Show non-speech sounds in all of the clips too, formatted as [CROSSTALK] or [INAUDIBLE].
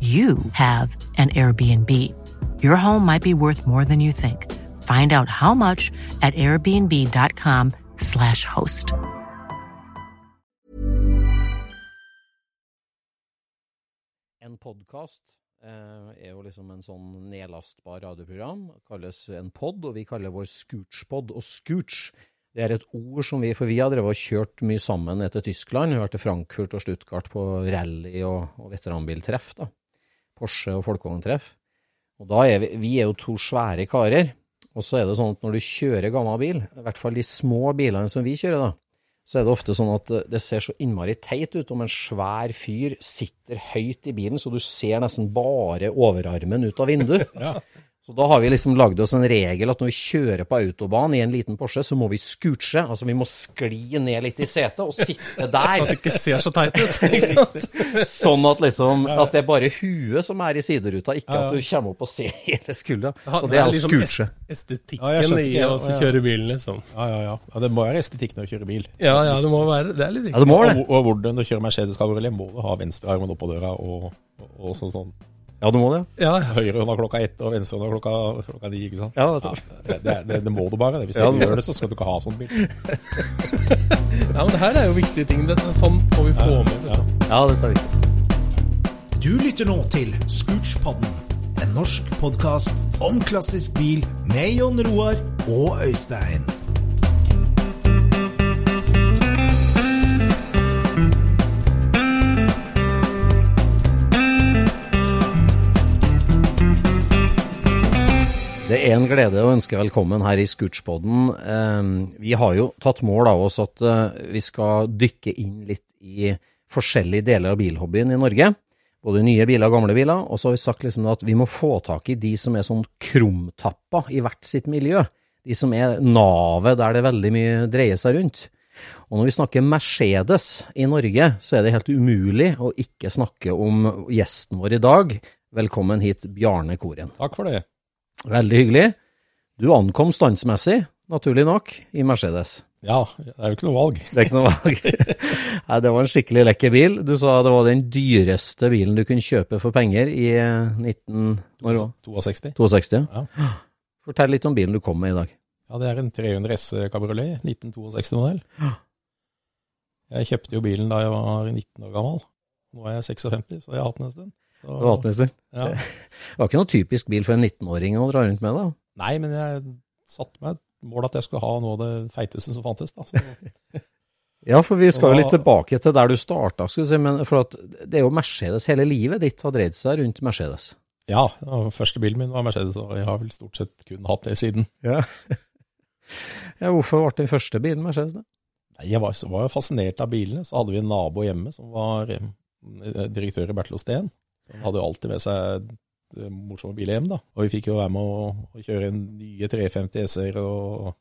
you have an Airbnb. Your home might be worth more than you think. Find out how much at airbnb.com/slash host. En podkast eh, er jo liksom en sånn nedlastbar radioprogram. kalles en pod, og vi kaller vår Scootspod. Og Scooch det er et ord som vi For vi har drevet og kjørt mye sammen til Tyskland. Vi har vært til Frankfurt og Stuttgart på rally og, og veteranbiltreff. da. Porsche og folkevogntreff. Og da er vi, vi er jo to svære karer. Og så er det sånn at når du kjører gammel bil, i hvert fall de små bilene som vi kjører, da, så er det ofte sånn at det ser så innmari teit ut om en svær fyr sitter høyt i bilen, så du ser nesten bare overarmen ut av vinduet. [LAUGHS] Ja. Så da har vi liksom lagd oss en regel at når vi kjører på autobahn i en liten Porsche, så må vi scooche. Altså vi må skli ned litt i setet og sitte der. [LAUGHS] sånn at det ikke ser så teit ut. [LAUGHS] Sånn at liksom At det er bare huet som er i sideruta, ikke at du kommer opp og ser [LAUGHS] hele skuldra. Så det er å liksom scooche. est- Estetikken Ja, i å kjøre bilen, liksom. Ja, ja, ja. ja det må være estetikk når du kjører bil. Ja, ja, det må være Det er litt viktig. Ja, det må Og, det. og hvordan du kjører Mercedes Cabriolet, må du ha venstrearmen oppå døra og, og, og sånn, sånn. Ja, du må det. Ja, Høyrehånda klokka ett og venstrehånda klokka, klokka ni, ikke sant? Ja, det ja, det, det, det, det må du bare. Hvis Ja, du det ikke gjør det. så skal du ikke ha sånn bil. [LAUGHS] ja, men det her er jo viktige ting. Dette, sånn må vi få med. Ja. Ja, dette er viktig. Du lytter nå til Scootspodden, en norsk podkast om klassisk bil med Jon Roar og Øystein. Det er en glede å ønske velkommen her i Scootspodden. Eh, Vi har jo tatt mål av oss at eh, vi skal dykke inn litt i forskjellige deler av bilhobbyen i Norge. Både nye biler og gamle biler. Og så har vi sagt liksom at vi må få tak i de som er sånn krumtappa i hvert sitt miljø. De som er navet der det veldig mye dreier seg rundt. Og når vi snakker Mercedes i Norge, så er det helt umulig å ikke snakke om gjesten vår i dag. Velkommen hit, Bjarne Koren. Takk for det. Veldig hyggelig. Du ankom standsmessig, naturlig nok, i Mercedes. Ja, det er jo ikke noe valg. Det er ikke noe valg. [LAUGHS] Nei, det var en skikkelig lekker bil. Du sa det var den dyreste bilen du kunne kjøpe for penger i eh, 19... Når var det? 62. 62? Ja. Fortell litt om bilen du kom med i dag. Ja, det er en 300 S Cabriolet, 1962-modell. Jeg kjøpte jo bilen da jeg var 19 år gammel. Nå er jeg 56, så jeg har hatt den en stund. Så, ja. Det var ikke noe typisk bil for en 19-åring å dra rundt med, da. Nei, men jeg satte meg et mål at jeg skulle ha noe av det feiteste som fantes. Da. [LAUGHS] Ja, for vi skal jo litt tilbake til der du starta, skal vi si, men for at det er jo Mercedes. Hele livet ditt har dreid seg rundt Mercedes. ja, første bilen min var Mercedes, og jeg har vel stort sett kun hatt det siden. Ja. [LAUGHS] ja hvorfor ble den første bilen Mercedes, da? Nei, Jeg var, var jo fascinert av bilene. Så hadde vi en nabo hjemme som var eh, direktør i Bertel Osten. Han hadde jo alltid med seg eh, morsomme biler hjem, da. Og vi fikk jo være med å, å kjøre nye 350 S-er og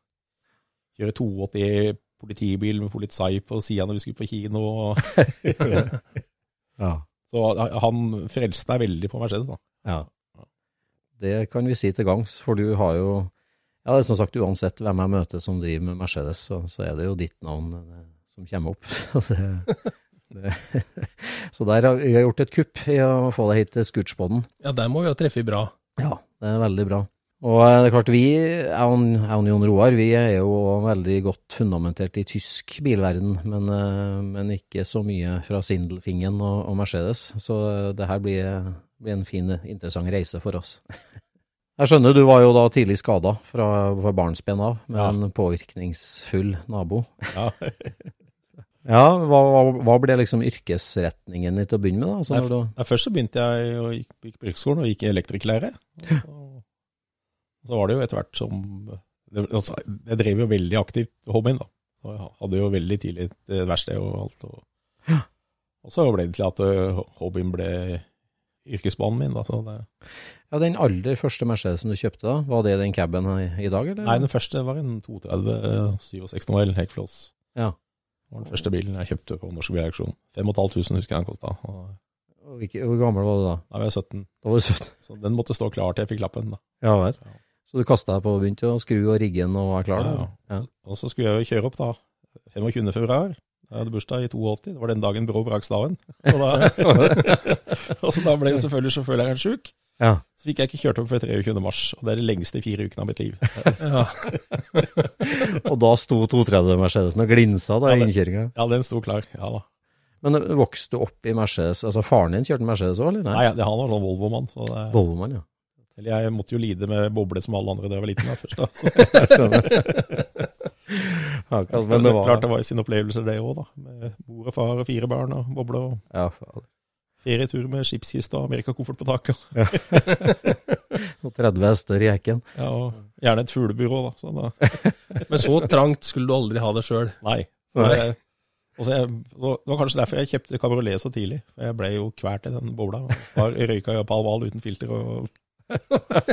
kjøre 82 politibil med politi på sida når vi skulle på kino. [LAUGHS] Ja. Så han frelste deg veldig på Mercedes, da. Ja. Det kan vi si til gangs, for du har jo Ja, det er som sagt, uansett hvem jeg møter som driver med Mercedes, så, så er det jo ditt navn eh, som kommer opp. [LAUGHS] [LAUGHS] Så der har vi gjort et kupp i å få deg hit til Scootspoden. Ja, der må vi ha treffet bra. Ja, det er veldig bra. Og eh, det er klart, vi, jeg og Jon Roar, vi er jo veldig godt fundamentert i tysk bilverden, men, eh, men ikke så mye fra Sindelfingen og, og Mercedes. Så eh, det her blir, blir en fin, interessant reise for oss. [LAUGHS] Jeg skjønner, du var jo da tidlig skada fra, fra barnsben av, med Ja. en påvirkningsfull nabo. Ja. [LAUGHS] Ja, hva, hva, ble liksom yrkesretningen din til å begynne med, da? Altså, jeg, du, jeg, først så begynte jeg å gikk, gikk på yrkesskolen og gikk i elektrikerlære. Og så, og så var det jo etter hvert som det, altså, Jeg drev jo veldig aktivt hobbyen, da. Og jeg hadde jo veldig tidlig et verksted og alt. Og, og så ble det til at eh, hobbyen ble yrkesbanen min, da. Så det, ja, den aller første Mercedesen du kjøpte, da, var det den caben i, i dag, eller? nei, den første var en 230 67 modell Hekfloss. Ja. Var den første bilen jeg kjøpte på Norsk Bilauksjon. 5500 husker jeg den kosta. Hvor gammel var du da? Da var jeg 17, Da var du 17. så den måtte stå klar til jeg fikk lappen. da. Ja vel. Ja. Så du kasta deg på og begynte å skru og rigge den og var klar? Ja? Ja. Og så skulle jeg jo kjøre opp da, 25. februar. Jeg hadde bursdag i 82, det var den dagen Brå brakk staven. Og, da, [LAUGHS] [LAUGHS] og så da ble selvfølgelig sjåførlæreren sjuk. Ja. Så fikk jeg ikke kjørt opp før 23. mars, og det er de lengste fire ukene av mitt liv. [LAUGHS] Ja. [LAUGHS] Og da sto 230 Mercedesen og glinsa da Ja, i det- innkjøringa. Ja, den sto klar. Ja da. Men eh, vokste du opp i Mercedes? Altså faren din kjørte Mercedes òg, eller? Nei, det, han var sånn Volvo-mann. Så det, Volvo ja. eller jeg måtte jo lide med boble som alle andre da jeg var liten. da, først da. [LAUGHS] Ja, akkurat, men det var Klart det var sin sine opplevelser det òg, da. Med mor og far og fire barn og boble og ja, faen. retur med skipskiste og amerikakoffert på taket. [LAUGHS] Og 30 hester i hekken. Ja, og gjerne et fuglebyrå, da. Så da [LAUGHS] Men så trangt skulle du aldri ha det sjøl. Nei. Jeg, så det var kanskje derfor jeg kjøpte kabriolet så tidlig. For jeg ble jo kvært i den bobla. Var røyka i Pall Mall uten filter. Og, [LAUGHS]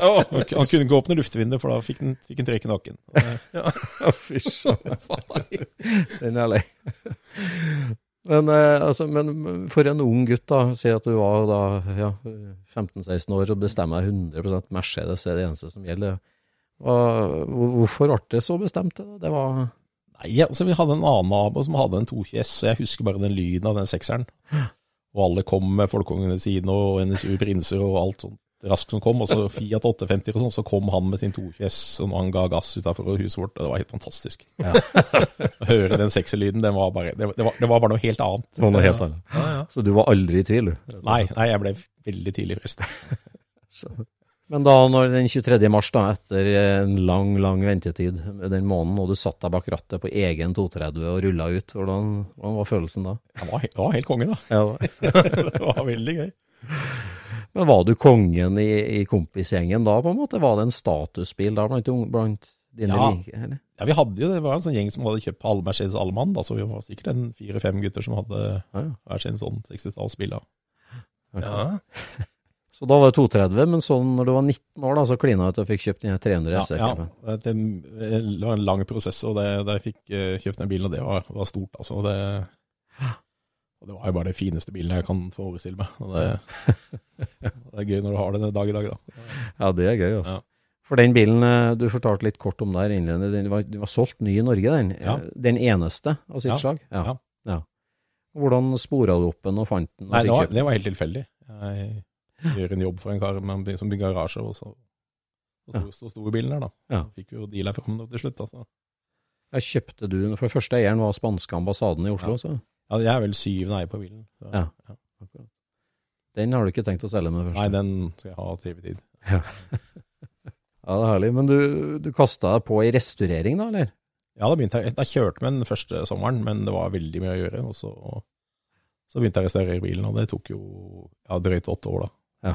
og han kunne ikke åpne luftvinduet, for da fikk han, fikk han trekk i nakken. Fy søren. Den er lei. Men, eh, altså, men for en ung gutt, da, si at du var da ja, 15-16 år og bestemmer deg 100% Mercedes er det eneste som gjelder. Og, hvorfor ble det så bestemt? Det var Nei, altså Vi hadde en annen nabo som hadde en 2KS, så jeg husker bare den lyden av den sekseren. Og alle kom med folkeungene sine og NSU Prinser og alt sånt raskt som kom. Og så Fiat 850 og sånn, så kom han med sin 220 S, og når han ga gass utafor huset vårt, det var helt fantastisk. [LAUGHS] Å høre den sekserlyden, den var bare, det, det, var, det var bare noe helt annet. det var noe helt annet. Ja, ja. Så du var aldri i tvil, du? Nei, nei, jeg ble veldig tidlig frista. [LAUGHS] Men da, når den 23. mars, da, etter en lang, lang ventetid den måneden, og du satt deg bak rattet på egen 230 og rulla ut, hvordan, hvordan var følelsen da? Jeg var, var helt konge, da. Ja, Det var [LAUGHS] veldig gøy. Men var du kongen i, i kompisgjengen da, på en måte? Var det en statusbil da blant, blant dine Ja. like? Eller? Ja, vi hadde jo, Det var en sånn gjeng som hadde kjøpt alle Mercedes Allemann, da, så vi var sikkert en fire-fem gutter som hadde Ja, ja. hver sin sånn 60-tallsbil. da. ja. [LAUGHS] Så da var det 230, men sånn når du var 19 år, da, så klina du og fikk kjøpt den 300 SE. ja, det, det var en lang prosess, og det, jeg fikk eh, kjøpt den bilen, og det var, var stort. altså. Det, [LAUGHS] og det var jo bare det fineste bilen jeg kan forestille meg. Og det, [LAUGHS] det er gøy når du har den dag i dag, da. Ja, det er gøy, altså. Ja. For den bilen, eh, du fortalte litt kort om der innledende, den var, den var solgt ny i Norge, den. Ja. Eh, Den eneste av sitt Ja, slag. ja. ja. Hvordan spora du opp den og fant den? og Nei, det var, det var helt tilfeldig. Jeg gjør en jobb for en kar med, som bygger garasje, og så, og så, så sto bilen der, da. Ja. Fikk jo deala fram det til slutt. altså. Ja, kjøpte du den? For første eieren var spanske ambassaden i Oslo, så Ja, jeg er vel syvende eier på bilen. Så, Ja. den har du ikke tenkt å selge med det Nei, den skal jeg ha til evig tid. Ja, [LAUGHS] ja. det er herlig. Men du, du kasta deg på i restaurering da, eller? Ja, da begynte jeg, jeg kjørte med den første sommeren, men det var veldig mye å gjøre. Og så, så begynte jeg å restaurere bilen, og det tok jo ja, drøyt åtte år, da.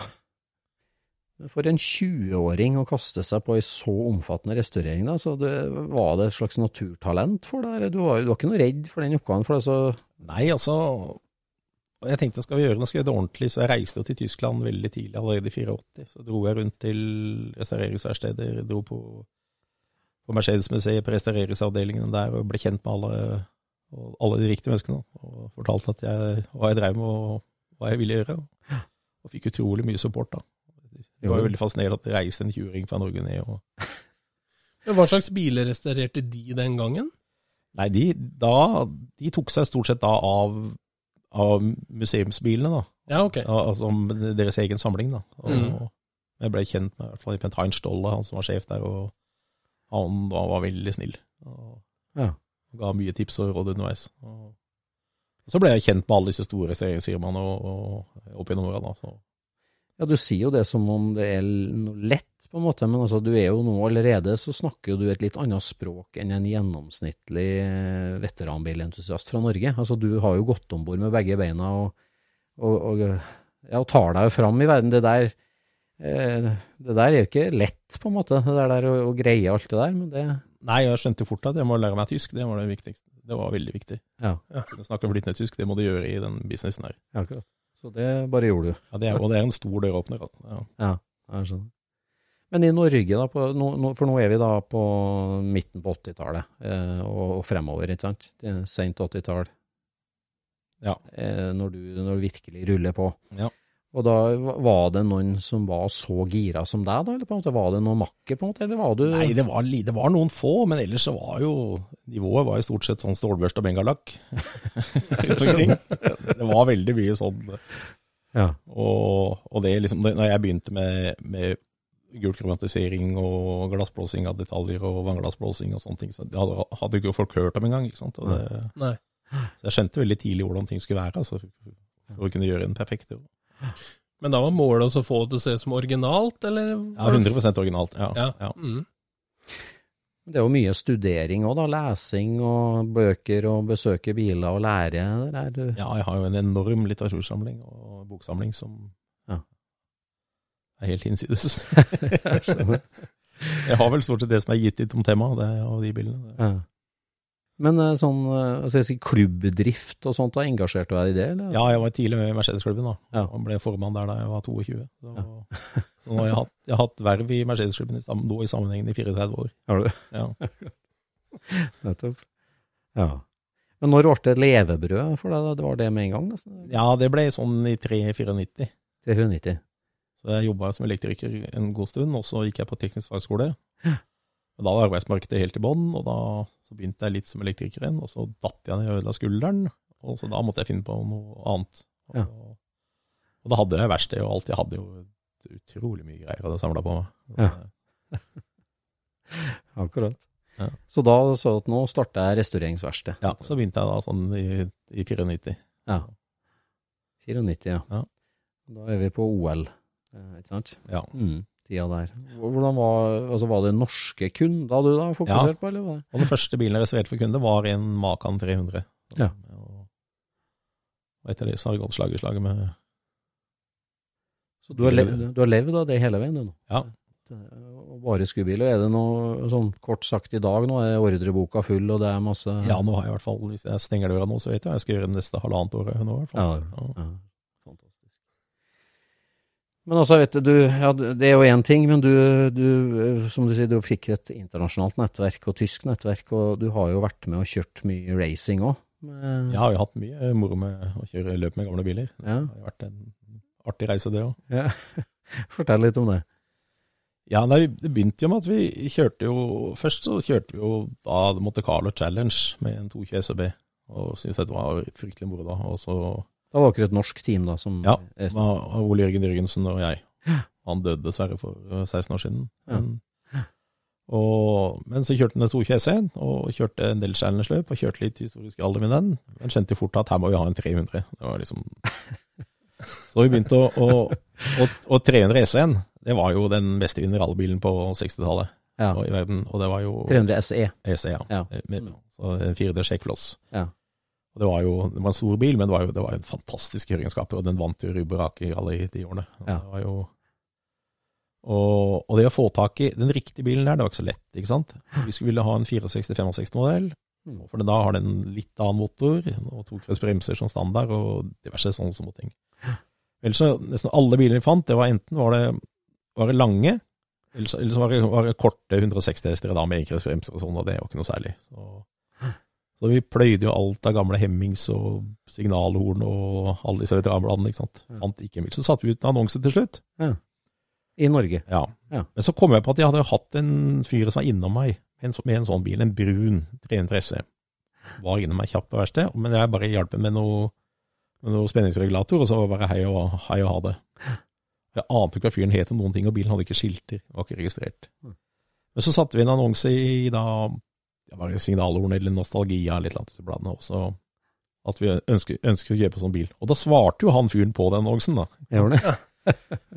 For en 20-åring å kaste seg på ei så omfattende restaurering, da, så det, var det et slags naturtalent for deg? Du var, du var ikke noe redd for den oppgaven? for det, så... Nei, altså Jeg tenkte skal vi gjøre noe, skal vi gjøre det ordentlig, så jeg reiste jo til Tyskland veldig tidlig, allerede i 84. Så dro jeg rundt til restaureringsverksteder, dro på, på Mercedes-museet, på restaureringsavdelingen der, og ble kjent med alle, alle de riktige menneskene. Og fortalte at jeg, hva jeg drev med, og, hva jeg ville gjøre. Og fikk utrolig mye support da. Det var jo veldig fascinerende at det reiste en 20-åring fra Norge ned. og [LAUGHS] Hva slags biler restaurerte de den gangen? Nei, de, da, de tok seg stort sett da av, av museumsbilene, da. Ja, ok. Altså deres egen samling, da. Og Mm. Jeg ble kjent med i hvert fall Bent Heinz Stolle, han som var sjef der, og han var, var veldig snill. Og Ja. ga mye tips og råd underveis. Og så ble jeg kjent med alle disse store restaureringsfirmaene og, og opp gjennom åra, da. Så. Ja, du sier jo det som om det er noe lett, på en måte, men altså, du er jo nå allerede så snakker du et litt annet språk enn en gjennomsnittlig eh, veteranbilentusiast fra Norge. Altså, du har jo gått om bord med begge beina og, og, og, ja, og tar deg jo fram i verden. Det der, eh, det der er jo ikke lett, på en måte, det der, å greie alt det der, men det Nei, jeg skjønte fort at jeg må lære meg tysk, det var det viktigste. Det var veldig viktig. Ja, ja snakke flytende tysk, det må du gjøre i den businessen her. ja akkurat. Så det bare gjorde du. Ja, det er, og det er en stor døråpner. Ja. Ja, jeg skjønner. Men i Norge, da, på, nå, no, for nå er vi da på midten på 80-tallet eh, og, og fremover, ikke sant? Sent 80-tall. Ja. Eh, når, du, når du virkelig ruller på. Ja. Og da var det noen som var så gira som deg, da? Eller på en måte, var det noen makker, på en måte? Eller var du Nei, det var, det var noen få, men ellers så var jo nivået var i stort sett sånn stålbørst og bengalakk. [LAUGHS] det var veldig mye sånn. Ja. Og, og det liksom, det, når jeg begynte med, med gulkromatisering og glassblåsing av detaljer og vannglassblåsing og sånne ting, så det hadde, hadde ikke folk hørt om engang. ikke sant? Og det, Nei. så jeg skjønte veldig tidlig hvordan ting skulle være, altså, for å kunne gjøre en perfekt jobb. Men da var målet også å få det til å se ut som originalt, eller? Ja, 100 originalt. Ja, Ja. ja. Mm. Det er jo mye studering òg, da. Lesing og bøker og besøke biler og lære. Det der, du. Ja, jeg har jo en enorm litteratursamling og boksamling som Ja. er helt hinsides. Jeg [LAUGHS] jeg har vel stort sett det som er gitt ut om temaet, det og de bildene. Ja. Men eh, sånn eh, altså si, klubbdrift og sånt, da engasjerte du deg i det? Eller? Ja, jeg var tidlig med i Mercedes-klubben da, Ja. og ble formann der da jeg var 22. Så, så [LAUGHS] nå har jeg hatt, jeg har hatt verv i Mercedesklubben i, nå i sammenhengen i 34 år. Har du? Ja. [LAUGHS] Nettopp. Ja. Men når ble det levebrød for deg? da? Det var det med en gang? nesten? ja, det ble sånn i 3-94. 390. Så jeg jobba som elektriker en god stund, og så gikk jeg på teknisk fagskole. Og da var arbeidsmarkedet helt i bånn, og da så begynte jeg litt som elektriker igjen, og så datt jeg ned og ødela skulderen, og så da måtte jeg finne på noe annet. Og, Ja. og da hadde jeg verksted og alt, jeg hadde jo utrolig mye greier jeg hadde samla på meg. Ja. [LAUGHS] Akkurat. Ja. Så da så at nå starta jeg restaureringsverksted. Ja, så begynte jeg da sånn i, i 94. Ja. 94, ja. Ja. Da er vi på OL, eh, ikke sant? Ja. Mm, tida der. Hvordan var, altså var det norske kunder du da fokuserte på, eller var det? Og den første bilen jeg reserverte for kunde, var en Macan 300. Ja. Og, etter det så har det gått slag i slag med Så du har, levd, du har levd av det hele veien, du nå? Ja. Bare skuebil. Er det noe sånn kort sagt i dag nå, er ordreboka full, og det er masse Ja, nå har jeg i hvert fall, hvis jeg stenger døra nå, så vet jeg hva jeg skal gjøre det neste halvannet året nå. i hvert Ja, fall. ja. Fantastisk. Men altså, vet du, ja, det er jo én ting, men du, du, som du sier, du fikk et internasjonalt nettverk og tysk nettverk, og du har jo vært med og kjørt mye racing òg. Jeg har jo hatt mye moro med å kjøre løp med gamle biler. Ja. Det har vært en artig reise, det òg. ja. [LAUGHS] Fortell litt om det. Ja, nei, det begynte jo med at vi kjørte jo Først så kjørte vi jo da Monte Carlo Challenge med en 220 SEB, og syntes det var fryktelig moro da. Og så Da var dere et norsk team, da, som Ja, det var Ole Jørgen Jørgensen og jeg. Han døde dessverre for eh, 16 år siden. Ja. Men, og, men så kjørte han 220 SE-en, og kjørte en del challenge-løp, og kjørte litt historisk alder med den. Men skjønte fort at her må vi ha en 300. Det var liksom [LAUGHS] Så vi begynte å Og, og, og 300 SE-en, det var jo den beste mineralbilen på 60-tallet ja. i verden. Og det var jo 300 SE. SE, ja. Ja. Så en 4D sjekkfloss. Ja. Det var jo det var en stor bil, men det var jo det var en fantastisk kjøreegenskaper, og den vant jo Rubberaker alle de årene. Ja. Det var jo, og, og det å få tak i den riktige bilen der, det var ikke så lett, ikke sant. Vi skulle ville ha en 64-65-modell, Mm. for da har den litt annen motor, og tokrets bremser som standard, og diverse sånne små ting. Ellers så, nesten alle biler vi fant, det var enten var det, var det lange, eller så, eller så var, det, var det korte 160 hester da med enkretsbremser og sånn, og det var ikke noe særlig. Så, Så vi pløyde jo alt av gamle Hemmings og signalhorn og alle disse veteranbladene. ikke sant? Ja. Fant ikke en bil. Så satte vi ut en annonse til slutt. I Norge. Ja. Ja. Men så kom jeg på at jeg hadde hatt en fyr som var innom meg med en, sånn bil, en brun 300 SE. Var innom meg kjapt på verkstedet, men jeg bare hjalp ham med noe, med noe spenningsregulator, og så var det bare hei og, hei og ha det. Jeg ante ikke hva fyren het noen ting, og bilen hadde ikke skilter, var ikke registrert. Men så satte vi en annonse i da, ja, signalordene eller Nostalgia eller et eller annet også, at vi ønsker, ønsker å kjøpe sånn bil. Og da svarte jo han fyren på den annonsen, da. Gjorde det.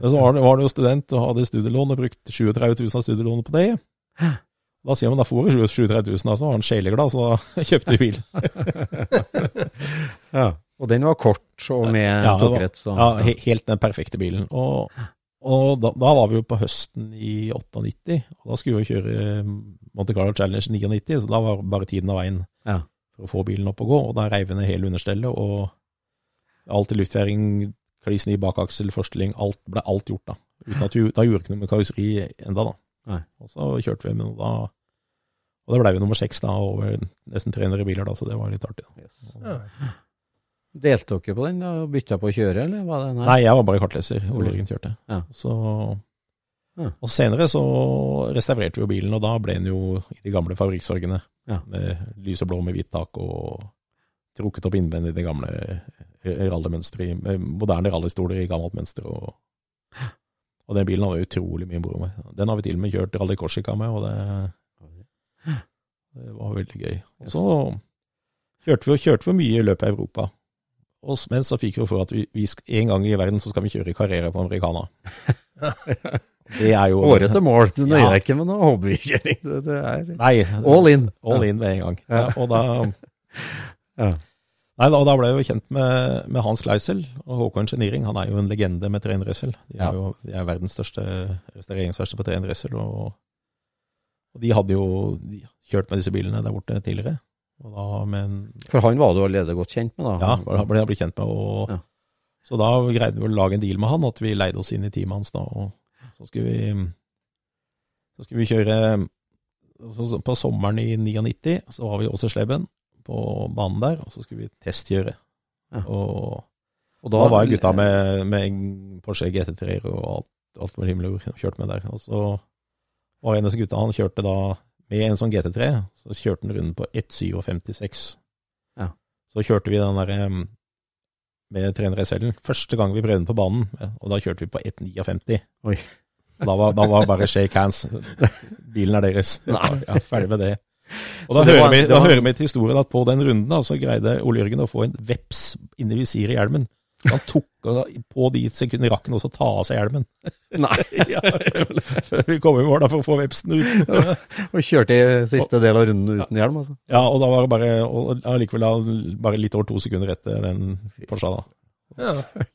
Men så var det, var det jo student og hadde studielån og brukt 37 000 av studielånet på det. Da sier man da får du 37 000, og så var han sjeleglad, så da [LAUGHS] kjøpte vi bil. [LAUGHS] Ja. Og den var kort og med Ja, var- tokrets. og- Ja, he, helt den perfekte bilen. Og, og da, da var vi jo på høsten i 98, og da skulle vi jo kjøre Monte Carlo Challenge 99, så da var bare tiden av veien Ja. for å få bilen opp og gå. Og da reiv vi ned hele understellet, og alt i luftfjæring, kliss ny bakaksel, forstilling, alt ble alt gjort da. Uten at vi, da gjorde vi ikke noe med karosseri enda da. Nei. Og så kjørte vi med noe da, og da ble vi nummer seks da, over nesten 300 biler da, så det var litt artig. Da. Yes. Ja. Delte dere på den og bytta på å kjøre, eller var det Nei, jeg var bare kartleser. Ole Jørgen kjørte. Ja. Så, Og senere så restaurerte vi jo bilen, og da ble den jo i de gamle fabrikksorgene. Ja. Med lys og blå med hvitt tak, og trukket opp innvendig i det gamle rallymønsteret. med moderne rallystoler i gammelt mønster. Og, og den bilen hadde jeg utrolig mye moro med. Den har vi til og med kjørt Rally Korsika med, og det, det var veldig gøy. Og så kjørte vi, kjørte vi mye i løpet av Europa. Og, men så fikk vi for at vi, vi en gang i verden så skal vi kjøre Carrera på Americana. [LAUGHS] Det er jo til mål. Du nøyer Ja. deg ikke med noe hobbykjøring. Det, det er Nei, all in. all in med en gang. Ja, og da Ja. Nei, da, da ble jeg jo kjent med, med Hans Kleisel og Håkon Engineering. Han er jo en legende med 300 De er jo de er verdens største restaureringsverksted på 300 Og, og de hadde jo de kjørt med disse bilene der borte tidligere. Da en For han var du allerede godt kjent med, da? Ja, ble, ble jeg kjent med. Og, Ja. Så da greide vi å lage en deal med han, at vi leide oss inn i teamet hans da. Og så skulle vi, så skulle vi kjøre så, På sommeren i 99 så var vi også Slebben på banen der, og så skulle vi testkjøre. Ja. Og Og da var jeg gutta med, med Porsche GT3-er og alt, alt med himmel og jord, kjørte med der. Og så var en av disse gutta, han kjørte da med en sånn GT3, så kjørte den runden på 1.57. Ja. Så kjørte vi den der med 300 SL-en. Første gang vi prøvde den på banen, og da kjørte vi på 1,59. Da var, da var bare [LAUGHS] shake hands. Bilen er deres. Nei. Ja, ferdig med det. [LAUGHS] Og da, det hører var- vi, da var- hører vi til historien at på den runden da, så greide Ole Jørgen å få en veps inni visiret i hjelmen. Han tok på de sekundene rakk han også ta av seg hjelmen. [LAUGHS] Nei. [LAUGHS] Ja, Før vi kom i mål da, for å få vepsen ut. [LAUGHS] og kjørte i siste del av runden uten hjelm, altså. Ja, og da var det bare og allikevel bare litt over to sekunder etter den Porscha da. Ja.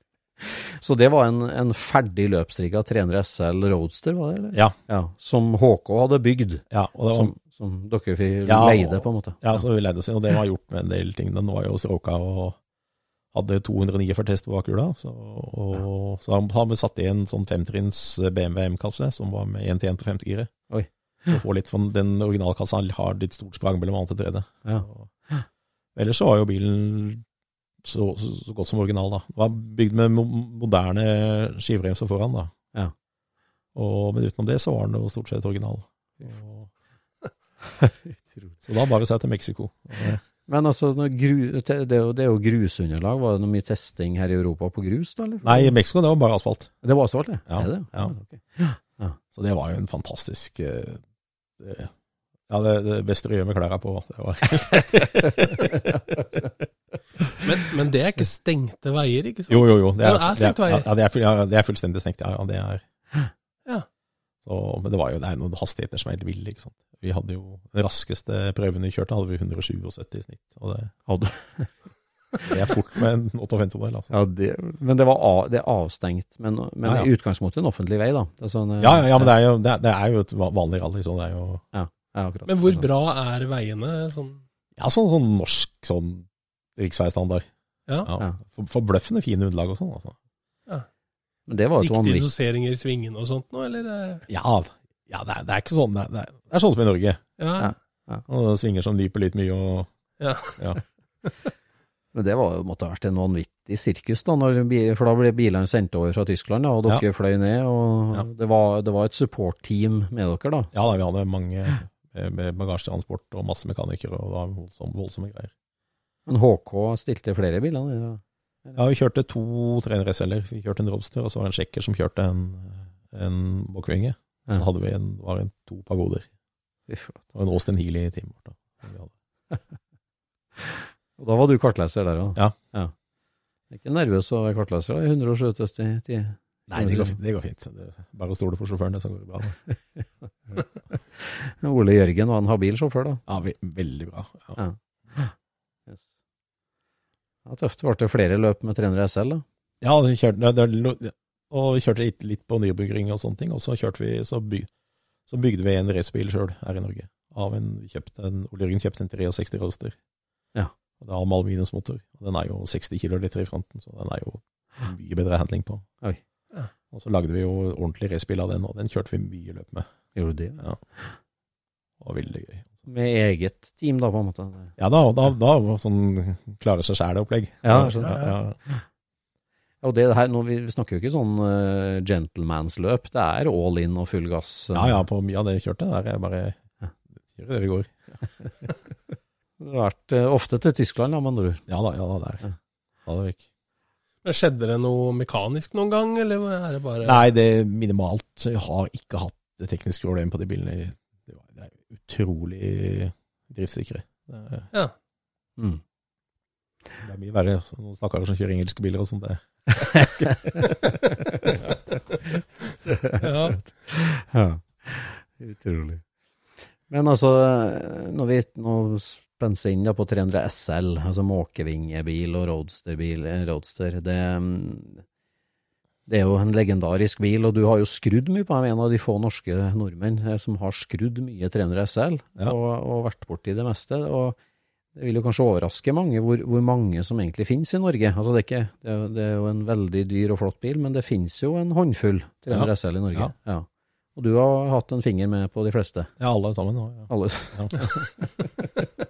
Så det var en, en ferdig løpsrigga 300 SL Roadster, var det? eller? Ja. Som HK hadde bygd, Ja, og det var, som, som dere fikk Ja, leide, på en måte. ja, så vi leide oss inn, og det var gjort med en del ting. Den var jo stroka og hadde 249 test på bakhjula. Så, og, så har vi satt i en sånn femtrinns BMW M-kasse, som var med 1 til 1 på femte giret. For å få litt, for den originalkassa har litt stort sprang mellom annet og tredje. Ja. Og, ellers så var jo bilen så, så, så godt som original, da. Det var bygd med moderne skivremser foran, da. Ja. Og, men utenom det så var den jo stort sett original. [LAUGHS] Og, [LAUGHS] så da bare seg til Mexico. Og, [LAUGHS] Men altså, gru, det, er jo, det er jo grusunderlag. Var det noe mye testing her i Europa på grus, da? eller? nei, Mexico det var bare asfalt. Det var asfalt, det? Ja, Er det? ja. ok. Så det var jo en fantastisk eh, det, Ja, det, det beste å gjøre med klærne på. Det var [LAUGHS] Men, men det er ikke stengte veier, ikke sant? Jo, jo, jo. Det er, Det er det veier. ja, det er, full- ja, det er fullstendig stengt. Ja, ja, det er Ja. Så, men det var jo det er noen hastigheter som er helt ville. ikke sant? Vi hadde jo Den raskeste prøven vi kjørte, hadde vi 177 i snitt. Og det, Hadde- [LAUGHS] det er fort med en 58-modell. Altså. Ja, det, men det, var av, det er avstengt, men, men Ja, ja. i utgangspunktet en offentlig vei, da. Det er sånn, eh, Ja, ja, ja, men det er jo, det er, det er jo et vanlig rally. Så det er jo ja, akkurat. Men hvor bra er veiene? Sånn, ja, sånn, sånn norsk sånn riksveistandard. ja. Ja. Ja. For, forbløffende fine underlag og sånn. Altså. Men det var jo Viktige doseringer i svingene og sånt nå, eller? eh? Ja, ja det, er, det er ikke sånn det er, det er sånn som i Norge. Ja. Ja. Og svinger som lyper litt mye, og Ja. Ja. [LAUGHS] Men det var, måtte ha vært en vanvittig sirkus, da, når, for da ble bilene sendt over fra Tyskland, ja, og dere fløy ned. og Ja. det, var, det var et support-team med dere, da. Ja, da, vi hadde mange med bagasjetransport og masse mekanikere, og det var voldsomme, voldsomme greier. Men HK stilte flere biler? Ja. Ja, vi kjørte to 300-SL-er. Vi kjørte en Robster, og så var det en sjekker som kjørte en, en Bokkvinge. Så hadde vi en, var en, to pagoder. Og en Austin Healy i teamet vårt. [LAUGHS] Og da var du kartleser der òg? Ja. Ikke nervøs å være kartleser da, i 177 tid? Nei, det går fint. Det går fint. Er bare å stole på sjåføren, det så går det bra. [LAUGHS] Ole Jørgen var en habil sjåfør, da. Ja, ve veldig bra. Ja. Ja. Ja, tøft. Ble det flere løp med 300 SL, da? Ja, vi kjørte, det, det, og vi kjørte litt, litt på nybygging og sånne ting, og så vi, så, byg, så bygde vi en racerbil sjøl her i Norge. Av en, vi kjøpte en, Ole Jørgen kjøpte en 63 Roaster. Ja. Og det er med aluminiumsmotor, og den er jo 60 kiloliter i fronten, så den er jo mye bedre handling på. Oi. Ja. Og så lagde vi jo ordentlig racerbil av den, og den kjørte vi mye løp med. Gjorde du det? Ja. Det var veldig gøy. Med eget team, da, på en måte? Ja, da, da, da sånn klare seg sjæl-opplegg. Ja, skjønner. Ja, ja. Og det her, nå, vi snakker jo ikke sånn uh, gentlemansløp, det er all in og full gass. Uh. ja, ja, på mye av det jeg kjørte der, jeg bare gjør det vi går. [LAUGHS] Det har vært uh, ofte til Tyskland, da, med andre ord. Ja da, ja da, der. Ja. Men Skjedde det noe mekanisk noen gang, eller er det bare Nei, det er minimalt. Jeg har ikke hatt det tekniske problemet på de bilene. Det, var, det er utrolig driftssikre. Det er, Ja. Mm. det er mye verre. Noen stakkarer som kjører engelske biler og sånt. Det. [LAUGHS] ja. Ja, utrolig. Men altså, når vi nå spenser inn da på 300 SL, altså måkevingebil og roadsterbil, eh, roadster, det, mm, det er jo en legendarisk bil, og du har jo skrudd mye på den. en av de få norske nordmenn eh, som har skrudd mye 300 SL, Ja. og, og vært borti det meste, og det vil jo kanskje overraske mange hvor, hvor mange som egentlig finnes i Norge. Altså det, er ikke, det, er, det er jo en veldig dyr og flott bil, men det finnes jo en håndfull 300 Ja. SL i Norge. Ja. Ja. Og du har hatt en finger med på de fleste. Ja, alle sammen. Ja. Alle. Ja. [LAUGHS]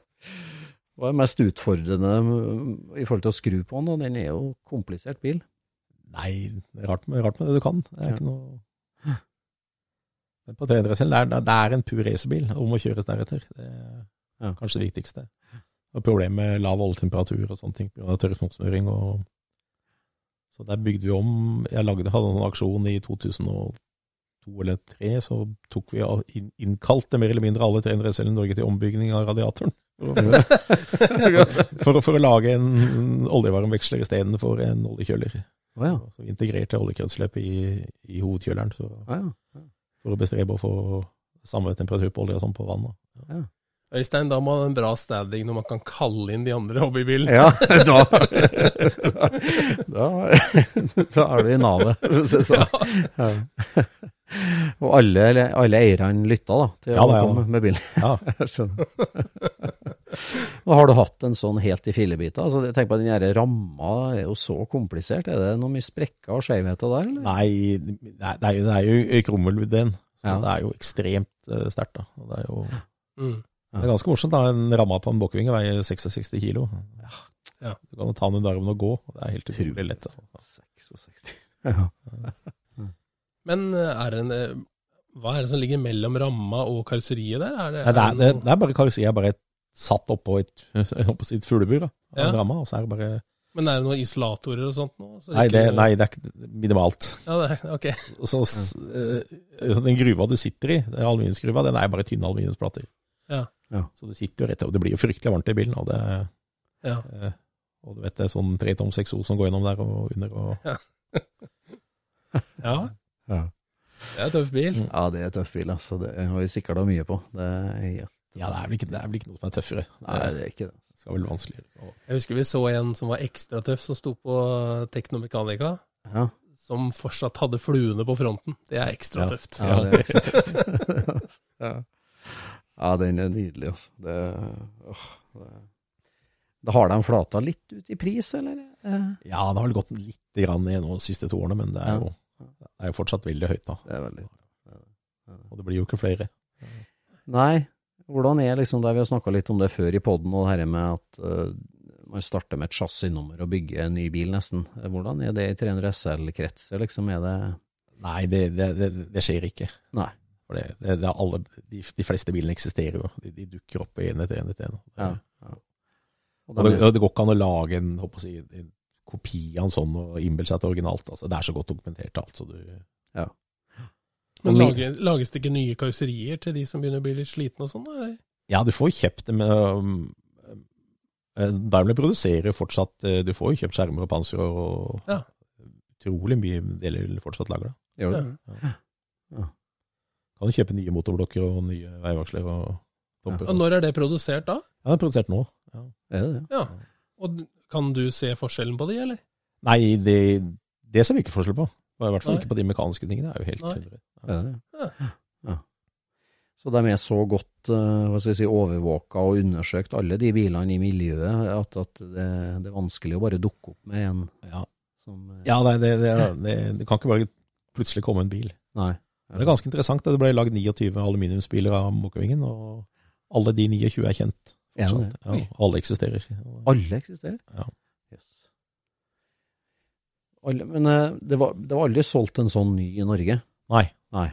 Hva er mest utfordrende mm, i forhold til å skru på den? Den er jo komplisert bil. Nei, det er rart med, rart med det du kan. Det er Ja. ikke noe Men på 300 SL, det det er en pur racerbil og må kjøres deretter. Det er Ja. kanskje det viktigste. Og problemet med lav oljetemperatur og sånne ting pga. tørrsmottsmøring. Og... Så der bygde vi om Jeg lagde, hadde en aksjon i 2002 eller 2003, så tok vi inn, innkalte mer eller mindre alle 300 SL i Norge til ombygging av radiatoren. [LAUGHS] For, å- for å lage en oljevarmveksler istedenfor en oljekjøler. Å ja. Så integrerte oljekretsløpet i, i hovedkjøleren så, oh, ja. for å bestrebe å få samme temperatur på olje som på vann. da. Øystein, da må man ha en bra standing når man kan kalle inn de andre hobbybilene. Ja, [LAUGHS] da, da, da er du i navet, for å si det sånn. [LAUGHS] Ja. [LAUGHS] Og alle, alle eierne lytta da, til Ja, å ja. komme med bilen. Ja, Og har du hatt en sånn helt i fillebiter? Altså, tenk på den denne ramma er jo så komplisert. Er det noe mye sprekker og skjevheter der, eller? Nei, nei, det er jo, det er jo krummelvudden, så Ja. det er jo ekstremt uh, sterkt. da. Det er jo Mm. det er ganske morsomt. da, En ramme på en bokkevinge veier 66 kilo. Ja. Du kan ta den under armen og gå. Det er helt utrolig lett. Altså. 66. Ja. [LAUGHS] Men eh, er det en, eh, hva er det som ligger mellom ramma og karosseriet der? Er det, Nei, det, er, det, det er bare karosseriet er bare satt oppå et, [LAUGHS] håper et fuglebur. Ja. Ramma, og så er det bare Men er det noen isolatorer og sånt nå? Så Nei, ikke- det, nei, det er ikke minimalt. Ja, det er, ok. [LAUGHS] Så, eh, så den gruva du sitter i, den aluminiumsgruva, den er bare tynne aluminiumsplater. Ja. Ja. Så du sitter jo rett og det blir jo fryktelig varmt i bilen. Og, det, Ja. eh, og du vet det er sånn tretoms eksos som går gjennom der og under. Og, ja, [LAUGHS] Ja. Det er en tøff bil. Ja, det er tøff bil, altså. Det har vi sikla mye på. Det er helt ja, det er, vel ikke, det er vel ikke noe som er tøffere. Nei, det er ikke det. Det skal vel vanskeligere. Så. Jeg husker vi så en som var ekstra tøff, som sto på Teknomekanika. Ja, som fortsatt hadde fluene på fronten. Det er ekstra Ja. tøft. ja det er ekstra tøft. [LAUGHS] ja. ja, den er nydelig, altså. Det, åh, det. Da har de flata litt ut i pris, eller? Ja, det har vel gått litt ned nå de siste to årene, men det er, Ja. jo, det er jo fortsatt veldig høyt. da. Det er veldig Og det blir jo ikke flere. Nei, Hvordan er liksom det, Vi har snakka litt om det før i poden, og det her med at uh, man starter med et chassisnummer og bygger en ny bil, nesten. Hvordan er det i 300 SL-kretser, liksom? Er det Nei, det, det, det, det skjer ikke. Nei. For det, det, det er alle, de, de fleste bilene eksisterer jo. De, de dukker opp en etter en etter en. Ja. ja. Og Og det, går ikke an å lage en, håper si, en kopi av en sånn og innbille seg at det er originalt. Altså, det er så godt dokumentert. Altså, du, ja. Men lager, lages det ikke nye karosserier til de som begynner å bli litt slitne og sånn? ja, du får kjøpt det med um, eh, Daimler produserer fortsatt eh, Du får jo kjøpt skjermer og panser og Ja. utrolig mye deler fortsatt lager. Da. Gjør det? Kan du kjøpe nye motorblokker og nye veivaksler og. Og når er det produsert da? Ja, det er produsert nå. Ja. Er det det? Ja. Og kan du se forskjellen på de, eller? Nei, det, det ser vi ikke forskjell på. Og I hvert fall Nei. ikke på de mekaniske tingene. Det er jo helt Nei. det? Ja. Ja. Så de er så godt eh, hva skal jeg si, overvåka og undersøkt, alle de bilene i miljøet, at, at det, det er vanskelig å bare dukke opp med en Ja, som eh, ja nei, det, det, det, det kan ikke bare plutselig komme en bil. Nei. Det er ganske interessant. Det ble lagd 29 aluminiumsbiler av Mokkevingen, og alle de 29 er kjent. Fortsatt. Ja, alle eksisterer. Alle eksisterer? Ja. Yes. Alle, men eh, det var, det var aldri solgt en sånn ny i Norge? Nei. Nei.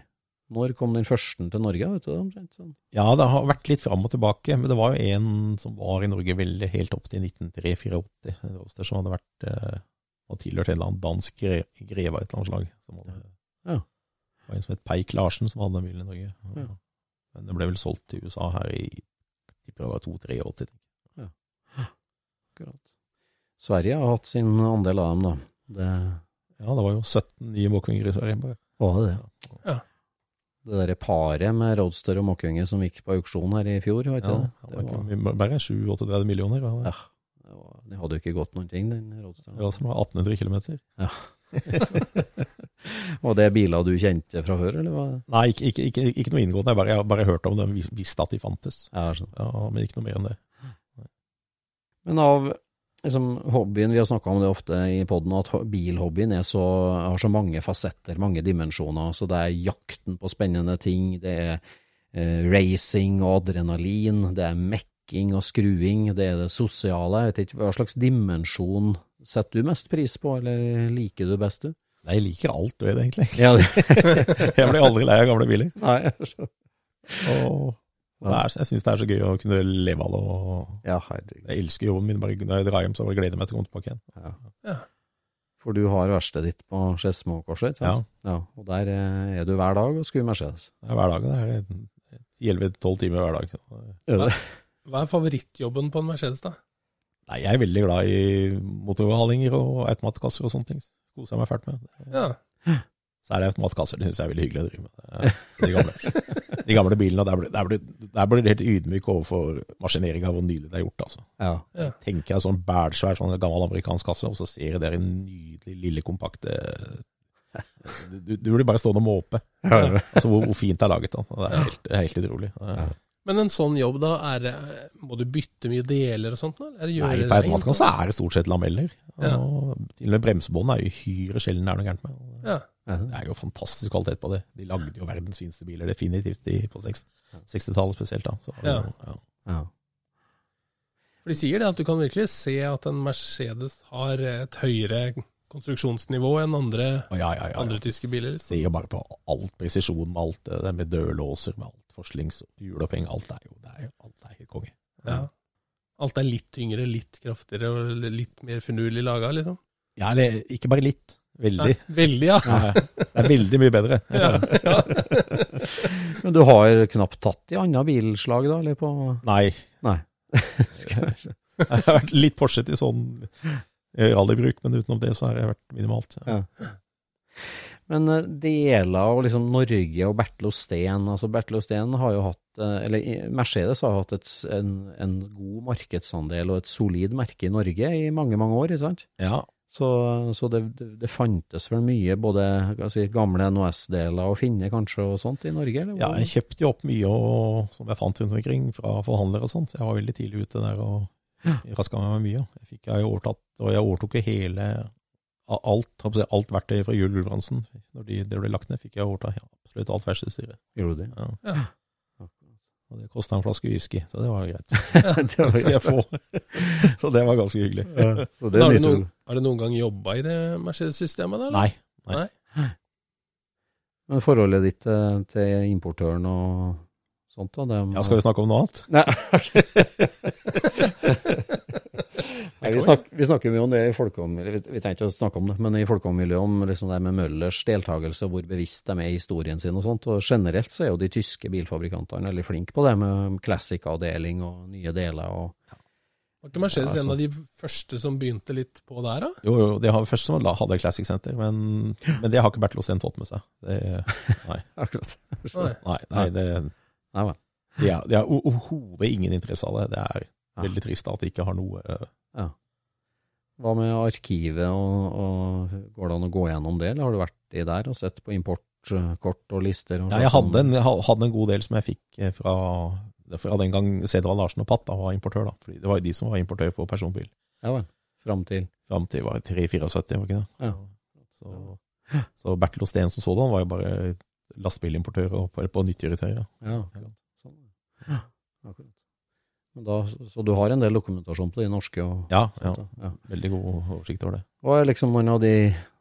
Når kom den første til Norge? vet du? omtrent sånn? Ja, det har vært litt fram og tilbake, men det var jo en som var i Norge veldig helt opp til 1983-84. Som hadde vært eh, og tilhørt en eller annen dansk greve av et eller annet slag. Som hadde, Ja. Det var en som het Peik Larsen som hadde den bilen i Norge. Ja. Men den ble vel solgt til USA her i tipper det var 2-83. Akkurat. Sverige har hatt sin andel av dem, da. Det Ja, det var jo 17 nye Mokkvinger i Sverige. bare. var det. det. Ja. Det derre paret med Roadster og Mokkvinge som gikk på auksjon her i fjor, var ikke Ja, det? det var ikke mye- bare 7-38 millioner. Ja. Ja. det var, det hadde jo ikke gått noen ting, den Roadsteren. Ja, var som var 1800 km. [LAUGHS] Var det biler du kjente fra før, eller hva? Nei, ikke, ikke, ikke, ikke noe inngående. Jeg bare, jeg bare hørte om dem, visste at de fantes. Ja, sånn. Ja, men ikke noe mer enn det. Men av liksom, hobbyen, vi har snakka om det ofte i poden, at bilhobbyen er så, har så mange fasetter, mange dimensjoner. Så det er jakten på spennende ting, det er eh, racing og adrenalin, det er mekking og skruing, det er det sosiale. Jeg vet ikke, hva slags dimensjon setter du mest pris på, eller liker du best, du? Nei, jeg liker alt ved det, egentlig. Ja, det, [LAUGHS] Jeg blir aldri lei av gamle biler. nei, jeg. Og det er, jeg syns det er så gøy å kunne leve av det. og Ja. Jeg elsker jobben min. Bare når jeg drar hjem, så gleder jeg meg til å komme tilbake igjen. Ja. Ja. For du har verkstedet ditt på Skedsmokorset, ikke sant? Ja. Og der eh, er du hver dag og skrur Mercedes. Er hver dag. Det er 11-12 timer hver dag. Hva er favorittjobben på en Mercedes, da? Nei, jeg er veldig glad i motorhalinger og automatkasser og sånne ting. Koser jeg meg fælt med. Ja. Så er det automatkasser, det syns jeg er veldig hyggelig å drive med. De gamle, [LAUGHS] de gamle bilene, der blir, der, blir, der blir du helt ydmyk overfor maskineringa, hvor nydelig det er gjort. altså. Ja. Tenker jeg sånn bælsvær, sånn gammel amerikansk kasse, og så ser jeg der en nydelig, lille, kompakte Du, du, du blir bare stående og måpe. Altså, hvor, hvor fint det er laget. da. Det er helt, det er helt utrolig. Men en sånn jobb, da, er må du bytte mye deler og sånt? Eller Nei, på rent, automatkassa er det stort sett lameller. Ja. Og til og med bremsebåndet er uhyre sjelden det er noe gærent med. Ja. Det er jo fantastisk kvalitet på det. De lagde jo verdens fineste biler, definitivt, de på 60-tallet spesielt. da. Så, Ja. ja. Ja. For de sier det at du kan virkelig se at en Mercedes har et høyere konstruksjonsnivå enn andre, Og ja, ja, ja, ja. andre tyske biler. Se jo bare på alt presisjon med alt det der med dørlåser, med alt forslings, hjuloppheng, alt er jo, det er jo alt er helt konge. Ja. Alt er litt tyngre, litt kraftigere og litt mer finurlig laga, liksom. Ja, eller ikke bare litt, veldig. Ja, veldig, ja. Ja, det er veldig mye bedre. [LAUGHS] ja. ja. [LAUGHS] Men du har knapt tatt i andre bilslag, da? Eller på Nei, Nei. [LAUGHS] Skal jeg har vært litt Porsche i sånn rallybruk, men utenom det så har jeg vært minimalt. Ja. Men eh, deler av liksom Norge og Bertil Osten altså Bertil Osten har jo hatt eh, Eller Mercedes har hatt et, en, en god markedsandel og et solid merke i Norge i mange, mange år, ikke sant? Ja, Så, så det, det, fantes vel mye, både si, gamle NOS-deler å finne kanskje og sånt i Norge? Eller? Ja, jeg kjøpte jo opp mye og, som jeg fant rundt omkring fra forhandlere og sånt. Jeg var veldig tidlig ute der og raska meg med mye. Jeg fikk jeg overtatt, og jeg overtok hele alt, alt verktøy fra Juel Gulbrandsen. Når de, det ble lagt ned, fikk jeg overta ja, absolutt alt verkstedstyret. Gjorde du det? Ja. Ja. Og det kosta en flaske whisky, så det var greit. [LAUGHS] det var greit. skal jeg få. [LAUGHS] så det var ganske hyggelig. Ja, så det har, du noen, har du noen gang jobba i det Mercedes-systemet? da, nei. Nei. Men forholdet ditt til, til importøren og sånt, da? Det, Ja, skal vi snakke om noe annet? Nei, [LAUGHS] Nei vi, snak, vi snakker mye om det i folkeommiljøet, vi, vi trenger ikke å snakke om det, men i folkeommiljøet om liksom det med Møllers deltakelse og hvor bevisst de er i historien sin og sånt. Og generelt så er jo de tyske bilfabrikantene veldig flinke på det med classic-avdeling og nye deler. og Var ikke Mercedes Ja, altså. en av de første som begynte litt på der, da? Jo, jo, de første først som hadde Classic Center, men, men det har ikke Bertil Osten fått med seg. Det, [LAUGHS] nei, Akkurat. Nei. nei, nei det, Nei de har, de har overhodet ingen interesse av det. Det er Ja. Veldig trist at de ikke har noe eh, Ja. Hva med arkivet, og, og går det an å gå gjennom det, eller har du vært i der og sett på importkort og lister? Og Ja, jeg sånn? hadde en, jeg hadde en god del som jeg fikk eh, fra, fra den gang Cedral Larsen og Patt var importør. da, fordi Det var jo de som var importør på personbil. Ja vel. Fram til Fram til var det 374, var ikke det? Ja. Så, så Bertil Osten som sådan var jo bare lastebilimportør og på, på nyttkjøretøy. Ja. Ja, akkurat. Sånn. Ja, akkurat. Da, så du har en del dokumentasjon på de norske? Og, Ja, ja, ja. veldig god oversikt over det. Hva er liksom en av de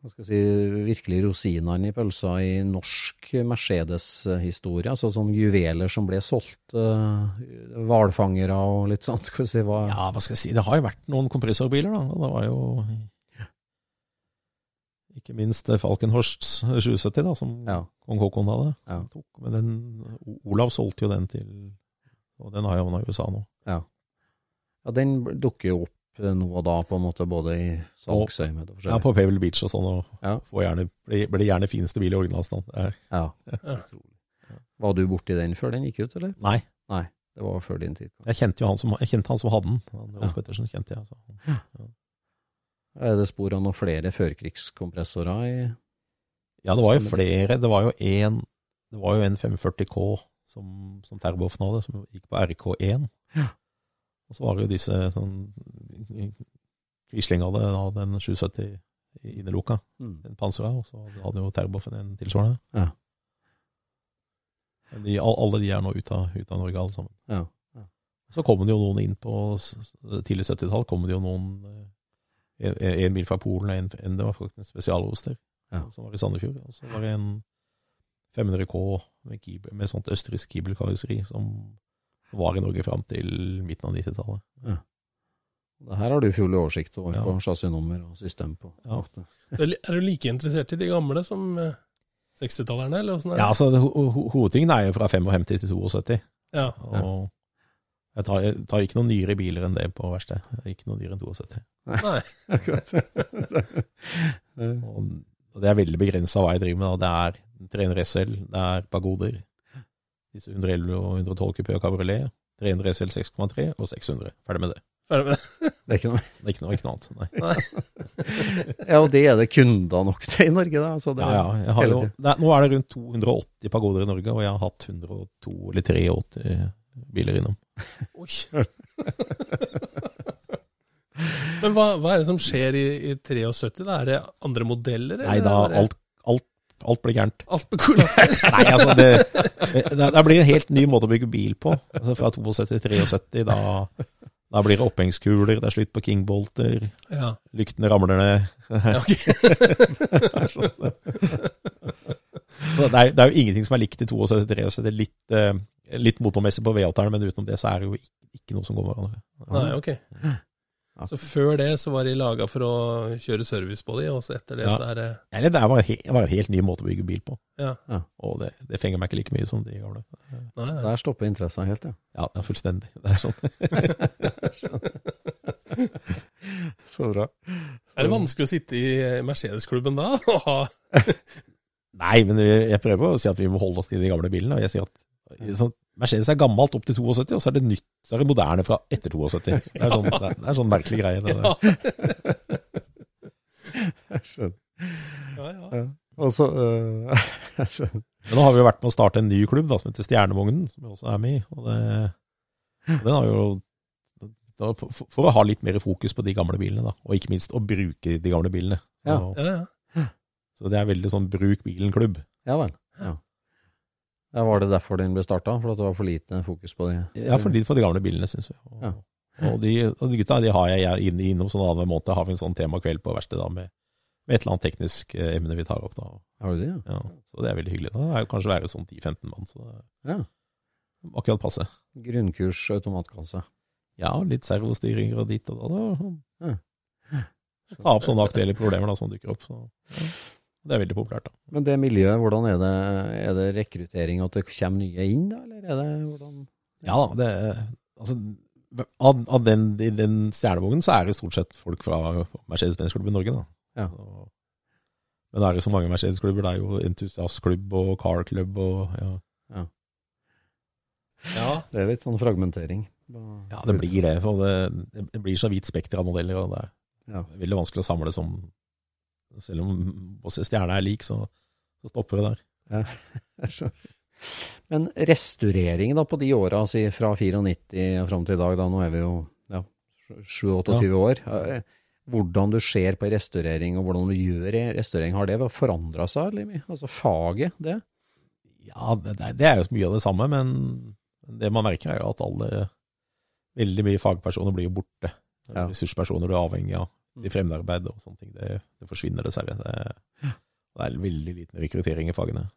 hva skal jeg si, virkelig rosinene i pølsa i norsk Mercedes-historie? Altså sånn juveler som ble solgt, uh, og litt sånt? Skal vi si, hva, Ja, hva skal jeg si, det har jo vært noen kompressorbiler, da. og Det var jo ikke minst eh, Falkenhorsts 770, da, som Ja. kong Haakon hadde. Ja. Tok. Men den, Olav solgte jo den til Og den har havna i USA nå. ja. ja, den dukker jo opp eh, nå og da, på en måte, både i salgsøyemed og Ja, på Pavel Beach og sånn, og Ja. får gjerne, blir, blir gjerne fineste bil i originalstand. Er- [LAUGHS] Ja. Var du borti den før den gikk ut, eller? Nei, Nei, det var før din tid. jeg kjente jo han som, jeg kjente han som hadde den. Rolf Ja. Pettersen kjente jeg. Så. Er det spor av noen flere førkrigskompressorer i Ja, det var jo flere. Det var jo en, det var jo en 540K som, som Terboven hadde, som gikk på RK1. Ja. Og så var det jo disse sånn Quisling hadde den 770 inneluka, Mm. den pansra, og så hadde jo Terboven en tilsvarende. Ja. Men de, alle de er nå ute av, ut av Norge, alle sammen. Ja. Så kommer det jo noen inn på tidlig 70-tall, kommer det jo noen eh, en, en bil fra Polen, en, en det var faktisk en spesialoster, Ja. som var i Sandefjord. Og så var det en 500K med, kibel, med sånt østerriksk kibelkarosseri som, var i Norge fram til midten av 90-tallet. Det her har du full oversikt over Ja. på chassisnummer og system på. Ja. Er du like interessert i de gamle som eh, 60-tallerne, eller åssen er det? Ja, altså ho ho Hovedtingen er jo fra 55 til 72. Ja. Og jeg tar, jeg tar ikke noen nyere biler enn det på verksted. Ikke noe dyrere enn 72. Nei. [LAUGHS] Akkurat. Og [LAUGHS] og det er veldig begrensa hva jeg driver med. da. Det er 300 SL, det er pagoder, disse 111 og 112 kupé og kabriolet, 300 SL 6,3 og 600. Ferdig med det. Ferdig med det. [LAUGHS] det er ikke noe. Det er ikke noe, ikke noe annet. Nei. [LAUGHS] Ja, og det er det kunder nok til i Norge, da. Så det, Ja, ja, jeg har jo, det er, nå er det rundt 280 pagoder i Norge, og jeg har hatt 102 eller 83 biler innom. [LAUGHS] Oi. Men hva, hva er det som skjer i, i 73? Da? Er det andre modeller? eller Nei da, alt, alt, blir gærent. Alt blir kollapser? [LAUGHS] Nei, altså det, det, det blir en helt ny måte å bygge bil på. Altså Fra 72 til 73, da, da blir det opphengskuler, det er slutt på kingbolter, ja. lyktene ramler ned. ja, ok. [LAUGHS] Så det, er, det er jo ingenting som er likt i 72 til 73. Det er litt, eh, litt motormessig på V8-erne, men utenom det så er det jo ikke, ikke noe som går med hverandre. Nei, ok. Så før det så var de laga for å kjøre service på de, og så etter det Ja. så er det Eller det var, he, var, en helt ny måte å bygge bil på. Ja. Og det, det fenger meg ikke like mye som de gamle. Nei. Der stopper interessen helt, ja. Ja, det er fullstendig. Det er sånn. [LAUGHS] Så bra. Er det vanskelig å sitte i Mercedes-klubben da og ha [LAUGHS] Nei, men jeg jeg prøver å si at vi må holde oss til de gamle bilene. Og jeg sier at sånn, Mercedes er gammelt opp til 72, og så er det nytt, så er det moderne fra etter 72. Det er sånn, det er, det er sånn merkelig greie. Det der. [LAUGHS] Jeg skjønner. Ja, ja. Ja. Og så øh, [LAUGHS] Jeg skjønner. Men nå har vi jo vært med å starte en ny klubb da, som heter Stjernevognen, som vi også er med i. Og det, og den har jo da, for, for å ha litt mer fokus på de gamle bilene, da, og ikke minst å bruke de gamle bilene. Så, Ja. ja, ja. så det er veldig sånn bruk bilen-klubb. Ja vel. Ja. Ja, Var det derfor den ble starta? For at det var for lite fokus på det? Ja, for lite på de gamle bilene, syns vi. Og, Ja. og, de, og de gutta de har jeg inn, innom sånn annenhver måned. Har vi en sånn temakveld på verkstedet med, med et eller annet teknisk eh, emne vi tar opp. da. Har du det, ja? Ja, så det er veldig hyggelig. Da er jo kanskje være sånn 10-15 mann, så det ja. er akkurat passe. Grunnkurs automatkasse. Ja, litt servostyring og dit og da. da. Ja. Ta opp sånne aktuelle problemer da, som dukker opp. Så, ja. Det er veldig populært, da. Men det miljøet, hvordan er det? Er det rekruttering, at det kommer nye inn, da? Eller er det hvordan Ja da, det altså, av, av den, i den stjernevognen så er det stort sett folk fra Mercedes-Benz-klubben i Norge, da. Ja. Og, men det er jo så mange Mercedes-klubber. Det er jo entusiastklubb og car-klubb og ja. Ja, Det er litt sånn fragmentering. ja, det blir det. For det, det blir så vidt spekter av modeller, og det er Ja. veldig vanskelig å samle som Selv om stjerna er lik, så, så stopper det der. Ja. [LAUGHS] Men restaureringen da på de åra, altså fra 94 og fram til i dag, da nå er vi jo ja, 27-28 år. Eh, Hvordan du ser på restaurering og hvordan du gjør restaurering, har det forandra seg? Eller? Altså faget, det? Ja, det, det er jo mye av det samme, men det man merker er jo at alle Veldig mye fagpersoner blir borte. Ja. Ressurspersoner du er avhengig av. De fremmedarbeid og sånne ting. Det, det forsvinner dessverre. Det, det er veldig liten rekruttering i fagene.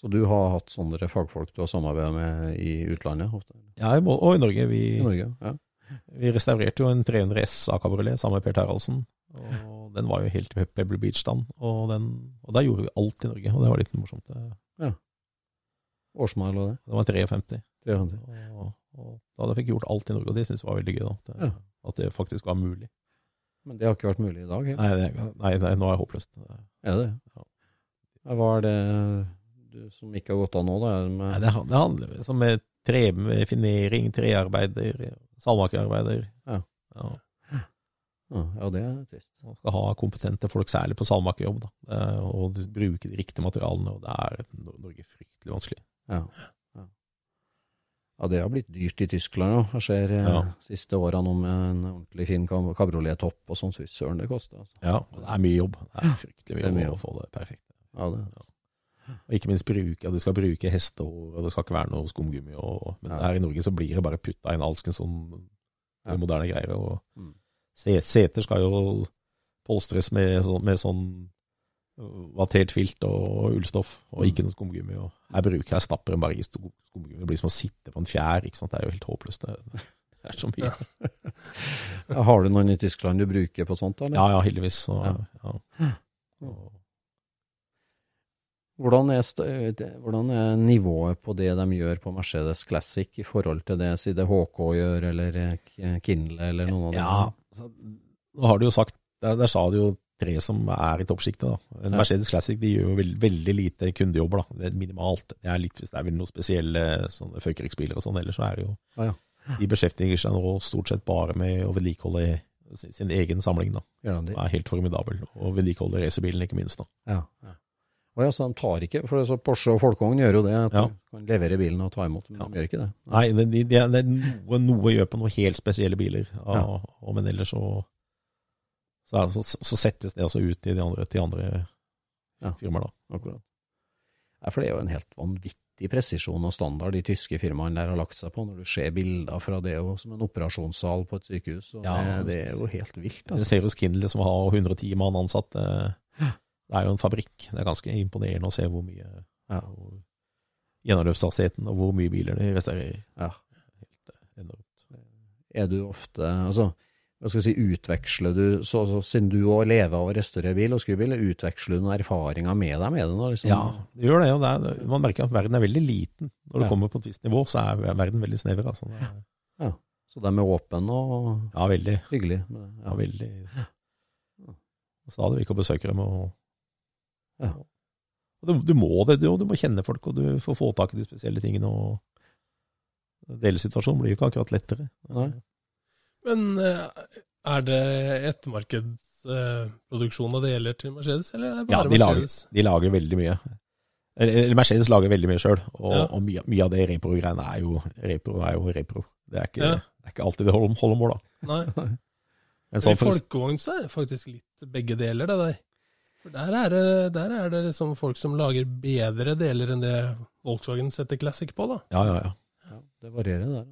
Så du har hatt sånne fagfolk du har samarbeidet med i utlandet? ofte? Ja, i og i Norge. Vi, I Norge? Ja. vi restaurerte jo en 300 S A-kabriolet sammen med Per Terraldsen. Og den var jo helt i Pebble Beach-stand. Og, den- og da gjorde vi alt i Norge, og det var litt morsomt. Ja. Årsmål og det? det var 53. 300. Og, og da hadde jeg gjort alt i Norge, og det syntes jeg var veldig gøy. Da, det, at det faktisk var mulig. Men det har ikke vært mulig i dag? Nei, det, nei, nei nå er det håpløst. Er det? Ja. Hva er det du, som ikke har gått av nå, da? Det Nei, det, handler om med trefinering, trearbeider, salmakerarbeider. Ja. Ja, ja, det er trist. man skal ha kompetente folk, særlig på salmakerjobb, da. Og bruke de riktige materialene, og det er Norge fryktelig vanskelig. Ja. Ja. Ja, det har blitt dyrt i Tyskland òg. Jeg ser Ja. siste åra nå med en ordentlig fin kab- kabriolet-topp og sånn. Fy søren, det koster. Altså. Ja, det er mye jobb. Det er fryktelig mye, Det er mye jobb å få det perfekt. Ja, det. Og ikke minst bruke, ja, du skal bruke hestehår, og det skal ikke være noe skumgummi. Og, men Ja. her i Norge så blir det bare putta inn alskens sånn Ja. moderne greier. Og Mm. seter skal jo polstres med, med sånn vattert filt og ullstoff, og ikke noe skumgummi. Og jeg bruker jeg stapper en i skumgummi. Det blir som å sitte på en fjær. ikke sant? Det er jo helt håpløst. Det, det er så mye. [LAUGHS] Ja, Har du noen i Tyskland du bruker på sånt? Eller? Ja, ja, heldigvis. Så, Ja. ja. Og, Hvordan, er hvordan er nivået på det de gjør på Mercedes Classic i forhold til det si det HK gjør, eller eh, Kindle, eller noen av dem? Ja, så, nå har du jo sagt, der, der sa du jo tre som er i toppsjiktet. En. Mercedes Classic de gjør jo veld, veldig lite kundejobber. da. Det er minimalt. Det er litt hvis det er vel noen spesielle sånne førkrigsbiler og sånn, ellers så er det jo Ah, ja. De beskjeftiger seg nå stort sett bare med å vedlikeholde sin, sin egen samling. da. Ja, de er helt formidabel. Og vedlikeholde racerbilen, ikke minst. da. Ja. ja. Og ja, så de tar ikke, for så Porsche og Folkevogn gjør jo det, at Ja. de kan levere bilen og ta imot, men Ja. de gjør ikke det. Nei, det, det, det er noe, noe gjør på noen helt spesielle biler, ja, Ja. og, men ellers så så, det- så så settes det altså ut til de andre, til andre Ja. firmaer. da. Akkurat. Ja, for det er jo en helt vanvittig presisjon og standard de tyske firmaene der har lagt seg på, når du ser bilder fra det jo som en operasjonssal på et sykehus. Ja, det, det er jo helt vilt. Altså. Altså. ser hos Kindle som har 110 mann ansatt. Det er jo en fabrikk. Det er ganske imponerende å se hvor mye Ja. gjennomløpshastigheten og hvor mye biler de restaurerer. Ja. Helt eh, enormt. Er du ofte altså, hva skal jeg si, utveksler du, så, så, siden du òg lever av å restaurere bil og skrubil, utveksler du noen erfaringer med deg med det nå? Liksom? Ja, det gjør det. Det er, man merker at verden er veldig liten. Når du Ja. kommer på et visst nivå, så er verden veldig snever. Altså. Ja. ja. Så de er åpne og Ja, veldig. hyggelig? Ja. Ja, veldig. Og Stadig vekk å besøke dem. Og, Ja. og du, du må det, du, og du må kjenne folk, og du får få tak i de spesielle tingene. og Delsituasjonen blir jo ikke akkurat lettere. Nei. Men eh, er det ettermarkedsproduksjon av deler til Mercedes, eller er det Ja, de de lager, de lager veldig mye. Eller, Mercedes lager veldig mye sjøl, og, Ja. og mye, mye av det repro-greiene er jo repro. er jo repro. Det er ikke, Ja. det er ikke alltid det holder, holder mål, da. Nei. [LAUGHS] Men sånn I folkevogn så er det faktisk litt begge deler, det der. For der er, det, der er det liksom folk som lager bedre deler enn det Volkswagen setter Classic på, da. Ja, ja, ja. Ja, det varierer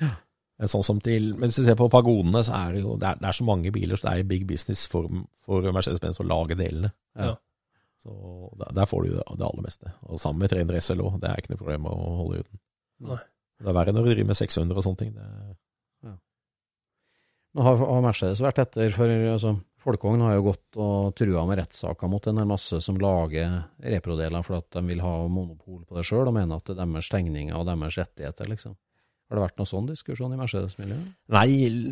der. Men sånn som til, men hvis du ser på pagodene, så er det jo det er, det er så mange biler, så det er big business for, for Mercedes-Benz å lage delene. Ja. Så der, der får du det, det aller meste. Og sammen med 300 SL òg, det er ikke noe problem å holde uten. Nei. Det er verre når du driver med 600 og sånne ting. Det, Nå har, har Mercedes vært etter, for altså, Folkevogn har jo gått og trua med rettssaker mot en masse som lager reprodeler for at de vil ha monopol på det sjøl, og mener at det er deres tegninger og deres rettigheter, liksom. Har det vært noe sånn diskusjon i Mercedes-miljøet? nei,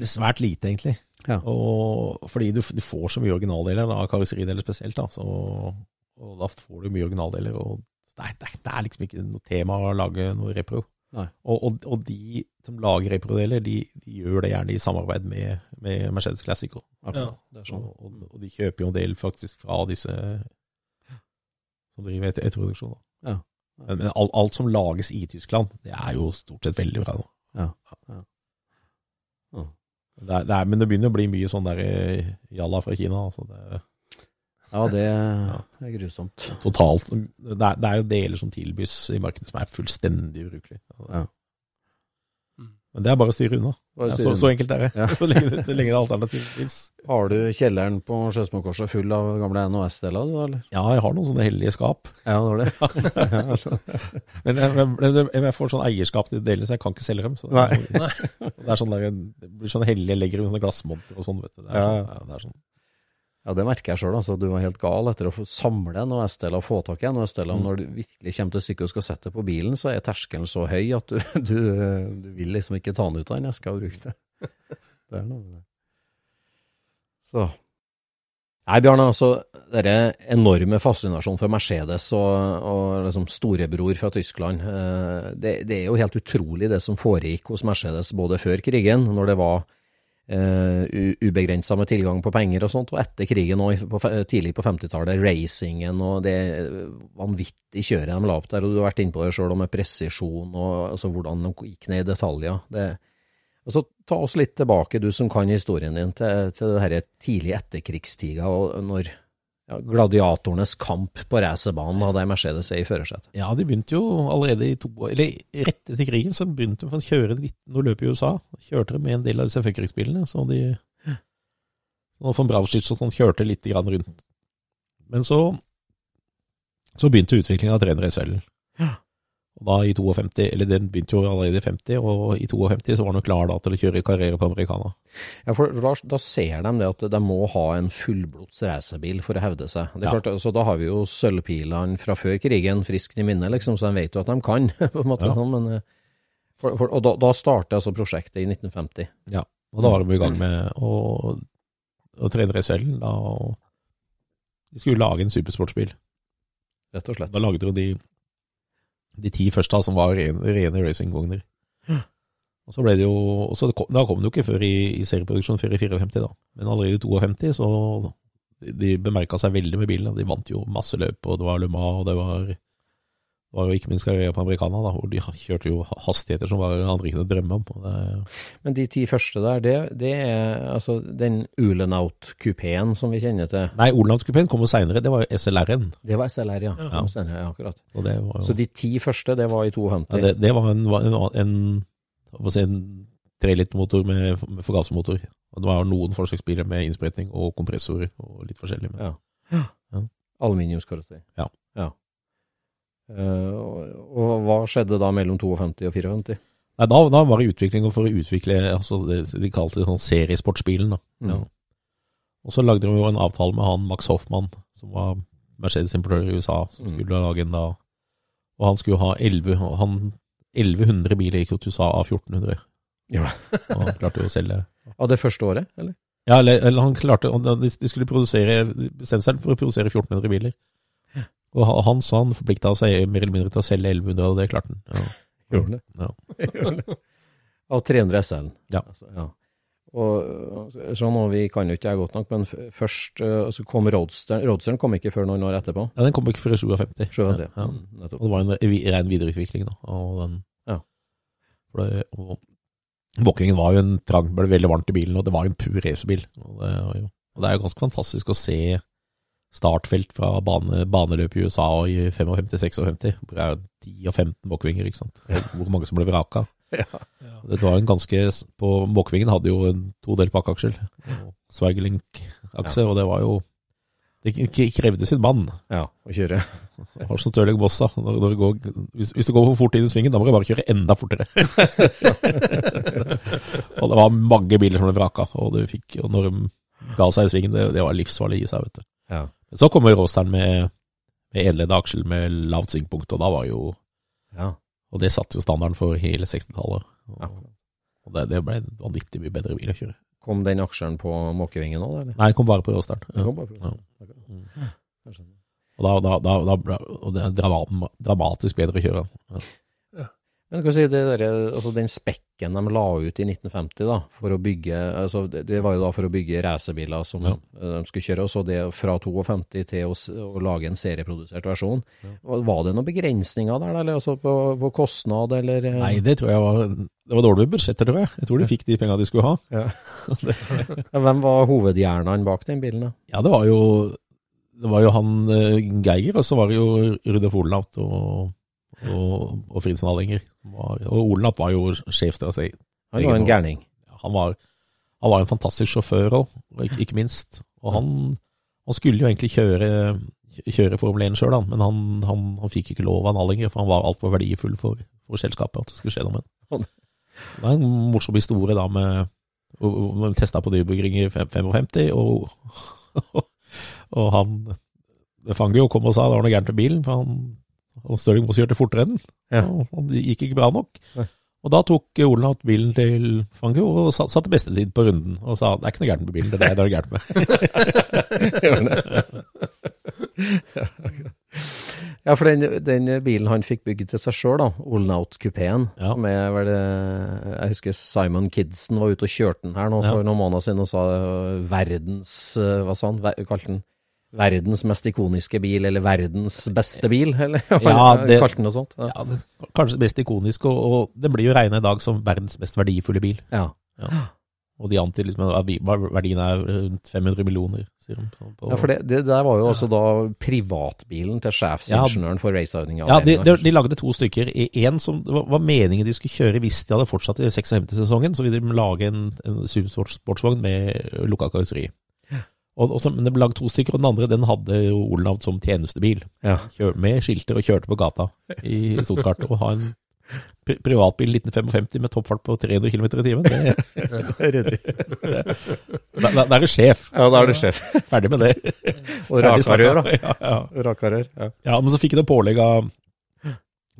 svært lite, egentlig. Ja. Og, fordi du, du får så mye originaldeler, da, karosserideler spesielt, da, så, og da får du mye originaldeler. og det er, det, er, det er liksom ikke noe tema å lage noe repro. Nei. Og, og, og de som lager reprodeler, de, de gjør det gjerne i samarbeid med, med Mercedes Classic. Og, Det er sånn. og, og de kjøper jo en del faktisk fra disse som driver etter etterproduksjon. Ja. Men, men alt, alt som lages i Tyskland, det er jo stort sett veldig bra. nå. Ja. Ja. Ja. Det er, det er, men det begynner å bli mye sånn der eh, jalla fra Kina. Altså det, Ja, det er grusomt. totalt, det, er, det er jo deler som tilbys i markedet som er fullstendig ubrukelige. Ja. Men det er bare å styre unna. Bare Ja, så, så enkelt er det. Ja. [LAUGHS] Så lenge, det- alternativ fins. Har du kjelleren på Skedsmokorset full av gamle NOS-deler, du, eller? Ja, jeg har noen sånne hellige skap. Ja, det [LAUGHS] var det. Men jeg, jeg, jeg, jeg får sånn eierskap til deler, så jeg kan ikke selge dem. Det er sånn der, det blir sånn hellige, jeg legger dem i sånne glassmonter og sånn. vet du. Det er sånn, det er sånn. Ja, det merker jeg sjøl. Altså, du var helt gal etter å få samle NOS-deler og få tak i NOS-deler. Mm. Når du virkelig kommer til stykket og skal sette på bilen, så er terskelen så høy at du, [LAUGHS] du, du vil liksom ikke ta den ut av den eska og bruke det. [LAUGHS] Det er noe med det. Så Nei, Bjarne, altså denne enorme fascinasjonen for Mercedes og, og liksom storebror fra Tyskland, eh, det, det er jo helt utrolig det som foregikk hos Mercedes både før krigen, når det var ubegrensa med tilgang på penger og sånt, og etter krigen på, tidlig på 50-tallet, racingen og det vanvittig kjøret de la opp der, og du har vært inne på det sjøl, med presisjon og altså, hvordan de gikk ned i detaljer. Det, altså, ta oss litt tilbake, du som kan historien din, til, til det her tidlig etterkrigstida, og når ja, gladiatorenes kamp på racerbanen hadde Mercedes i førersetet. Ja, de begynte jo allerede i to Eller rett etter krigen så begynte de å kjøre litt noe løp i USA. Kjørte de med en del av disse fuckeringsbilene, så de og von Brauschitz og sånn kjørte litt grann rundt. Men så så begynte utviklingen av 300 SL. Og da i 52, eller den begynte jo allerede i 50, og i 52 så var han jo klar da til å kjøre karriere på Americana. Ja, for da, da ser de det at de må ha en fullblods racerbil for å hevde seg. Det er Ja. klart, så Da har vi jo sølvpilene fra før krigen friskt i minne, liksom, så de vet jo at de kan. [LAUGHS] på en måte, Ja. sånn, men, eh, for, for, og da, da starter altså prosjektet i 1950. Og da var de i gang med å, å trene SL. Da de skulle lage en supersportsbil. Rett og slett. Da lagde de de, ti første da, som var rene, rene racingvogner. Og så ble det jo, og så kom, Da kom det jo ikke før i, i serieproduksjon før i 54, da. Men allerede i 52 så de, de bemerka seg veldig med bilene. De vant jo masse løp, og det var Le Mans, og det var, det var jo ikke minst karriere på Americana, da, hvor de kjørte jo hastigheter som var andre kunne drømme om. Det, Men de ti første der, det, det er altså den Ulenaut-kupeen som vi kjenner til. nei, Ulenaut-kupeen kom jo seinere, det var jo SLR-en. Det var SLR, ja. Ja. Senere, ja akkurat. Så, det var jo, Så de ti første, det var i 52. ja, det, det var en, en, en, si, en trelitermotor med, med forgassermotor. Det var noen forsøksbiler med innsprøytning og kompressorer og litt forskjellig. Men, Ja. Ja. Aluminiumskarosseri. Ja. ja. Eh, og, hva skjedde da mellom 52 og 54? Nei, da, da var det utvikling for å utvikle altså det de kalte det sånn seriesportsbilen. da. Mm. Ja. Og så lagde de jo en avtale med han Max Hoffmann, som var Mercedes-importør i USA, som Mm. skulle lage en da Og han skulle ha 11, han, 1100 biler gikk jo til USA av 1400. Ja. Og han klarte jo å selge Av det første året, eller? Ja, eller, eller han klarte De de skulle produsere bestemme seg for å produsere 1400 biler. Og han- han sa han forplikta seg mer eller mindre til å selge 1100, og det klarte han. Ja. [LAUGHS] Gjorde det? Ja. [LAUGHS] Gjorde det. Av 300 SL. Ja. Altså, ja. Og sånn, og vi kan jo ikke det godt nok, men først altså så kom Roadsteren. Roadsteren kom ikke før noen år etterpå. ja, den kom ikke før i 57. Ja. Ja. Mm, Og det var en ren videreutvikling, da. Og den, Ja. Det, og Walkingen var jo en trang, ble veldig varmt i bilen, og det var jo en pur racerbil. Og, og det er jo ganske fantastisk å se startfelt fra bane, baneløp i USA og i 55-56, hvor det er 10 og 15 måkvinger, ikke sant. Hvor mange som ble vraka. Ja. Det var en ganske, på måkvingen hadde jo en todelt pakkeaksel, Svergelink-akse, ja. og det var jo Det krevde sin mann. ja, å kjøre. Har som Stirling Boss, da. Når, når det går, hvis, hvis det går for fort inn i svingen, da må du bare kjøre enda fortere. [LAUGHS] og det var mange biler som ble vraka, og, du fikk, og når de ga seg i svingen, det, det var livsfarlig i seg, vet du. Ja. Men så kommer Råstern med, med enleda aksel med lavt svingpunkt, og da var jo Ja. Og det satte jo standarden for hele 60-tallet. Og, Ja. og det, det ble en vanvittig mye bedre bil å kjøre. Kom den aksjeren på måkevingen òg, eller? Nei, det kom bare på Råsteren. Den Ja. kom bare på Ja. Rosenborg. Mm. Og, da, da, da, da, ble- det dramatisk bedre å kjøre. Ja. Men hva si, det der, altså den spekken de la ut i 1950 da, for å bygge, altså det, det var jo da for å bygge racerbiler som Ja. eh, de skulle kjøre, og så det fra 52 til å, å lage en serieprodusert versjon. Ja. Var- det noen begrensninger der, eller altså på, på kostnad, eller? eh? Nei, det tror jeg var Det var dårlig budsjetter, tror jeg. Jeg tror de fikk de pengene de skulle ha. [LAUGHS] Ja. Hvem var hovedhjernene bak den bilen da? Ja, det var jo Det var jo han eh, Geiger, og så var det jo Rudolf Olaut og, og, og Fritz Nallinger. var- Og Olenat var jo sjefstrateg. Han var en gærning. Han var, han var en fantastisk sjåfør òg, ikke, ikke minst. Og han, han skulle jo egentlig kjøre, kjøre Formel 1 sjøl, men han, han, han fikk ikke lov av Nallinger, for han var altfor verdifull for, for selskapet at det skulle skje noe med ham. Det er en morsom historie da med De testa på Nürburgring i fem- 55, og, [LAUGHS] og han Fangio kom og sa det var noe gærent med bilen, for han og Stirling Moss kjørte fortere enn. Ja. Og det gikk ikke bra nok. Nei. Og da tok Olenat bilen til Fangio og sa- satte bestetid på runden, og sa det er ikke noe gærent med bilen, det er det det er gærent med. [LAUGHS] Ja, for den, den bilen han fikk bygd til seg sjøl, da, Olnaut-kupeen, Ja. som er vel eh, Jeg husker Simon Kidson var ute og kjørte den her nå Ja. for noen måneder siden og sa eh, verdens eh, Hva sa han? Ver, kalte den verdens mest ikoniske bil, eller verdens beste bil, eller? Ja, det- kalte noe sånt. Ja. Ja, det, kanskje det mest ikoniske, og, og det blir jo regna i dag som verdens mest verdifulle bil. ja. Og de antyder liksom at verdien er rundt 500 millioner, sier de. Ja, for det, det der var jo også da privatbilen til sjefsingeniøren for Ja, de, de, de lagde to stykker. Én En som det var, var meningen de skulle kjøre hvis de hadde fortsatt i 56-sesongen, så ville de lage en, en sportsvogn med lukka karosseri. Og, og så, men det ble lagd to stykker, og den andre den hadde jo Olav som tjenestebil. Ja. Kjør, med skilter og kjørte på gata i Stuttgart. Og ha en pri privatbil 1955 med toppfart på 300 km i timen, det, da, da, da er du sjef. Ja, da er du sjef. Ferdig med det. Og rakarør, da. Ja, ja. Rakarør, ja. Ja, men så fikk de pålegg av,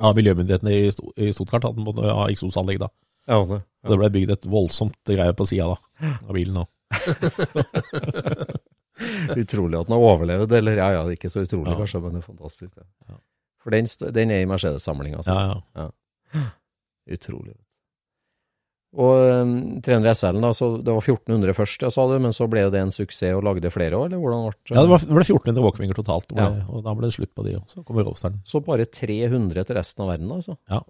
av miljømyndighetene i, i Stuttgart at den måtte ha eksosanlegg. da. Ja, det. Og Det ble bygd et voldsomt greie på sida av bilen. da. [LAUGHS] Utrolig at den har overlevd, eller ja, ja, det er ikke så utrolig kanskje, men det er fantastisk. Ja. For den, den er i Mercedes-samlinga. Altså. Ja, ja. Utrolig. Og um, 300 SL-en, da, så det var 1400 først, ja, sa du, men så ble det en suksess og lagde flere år, eller hvordan ble det? ja, det var, det ble 1400 walkwinger totalt, og, Ja. og da ble det slutt på de. Og så kom Robsteren. Så bare 300 til resten av verden, altså? Ja.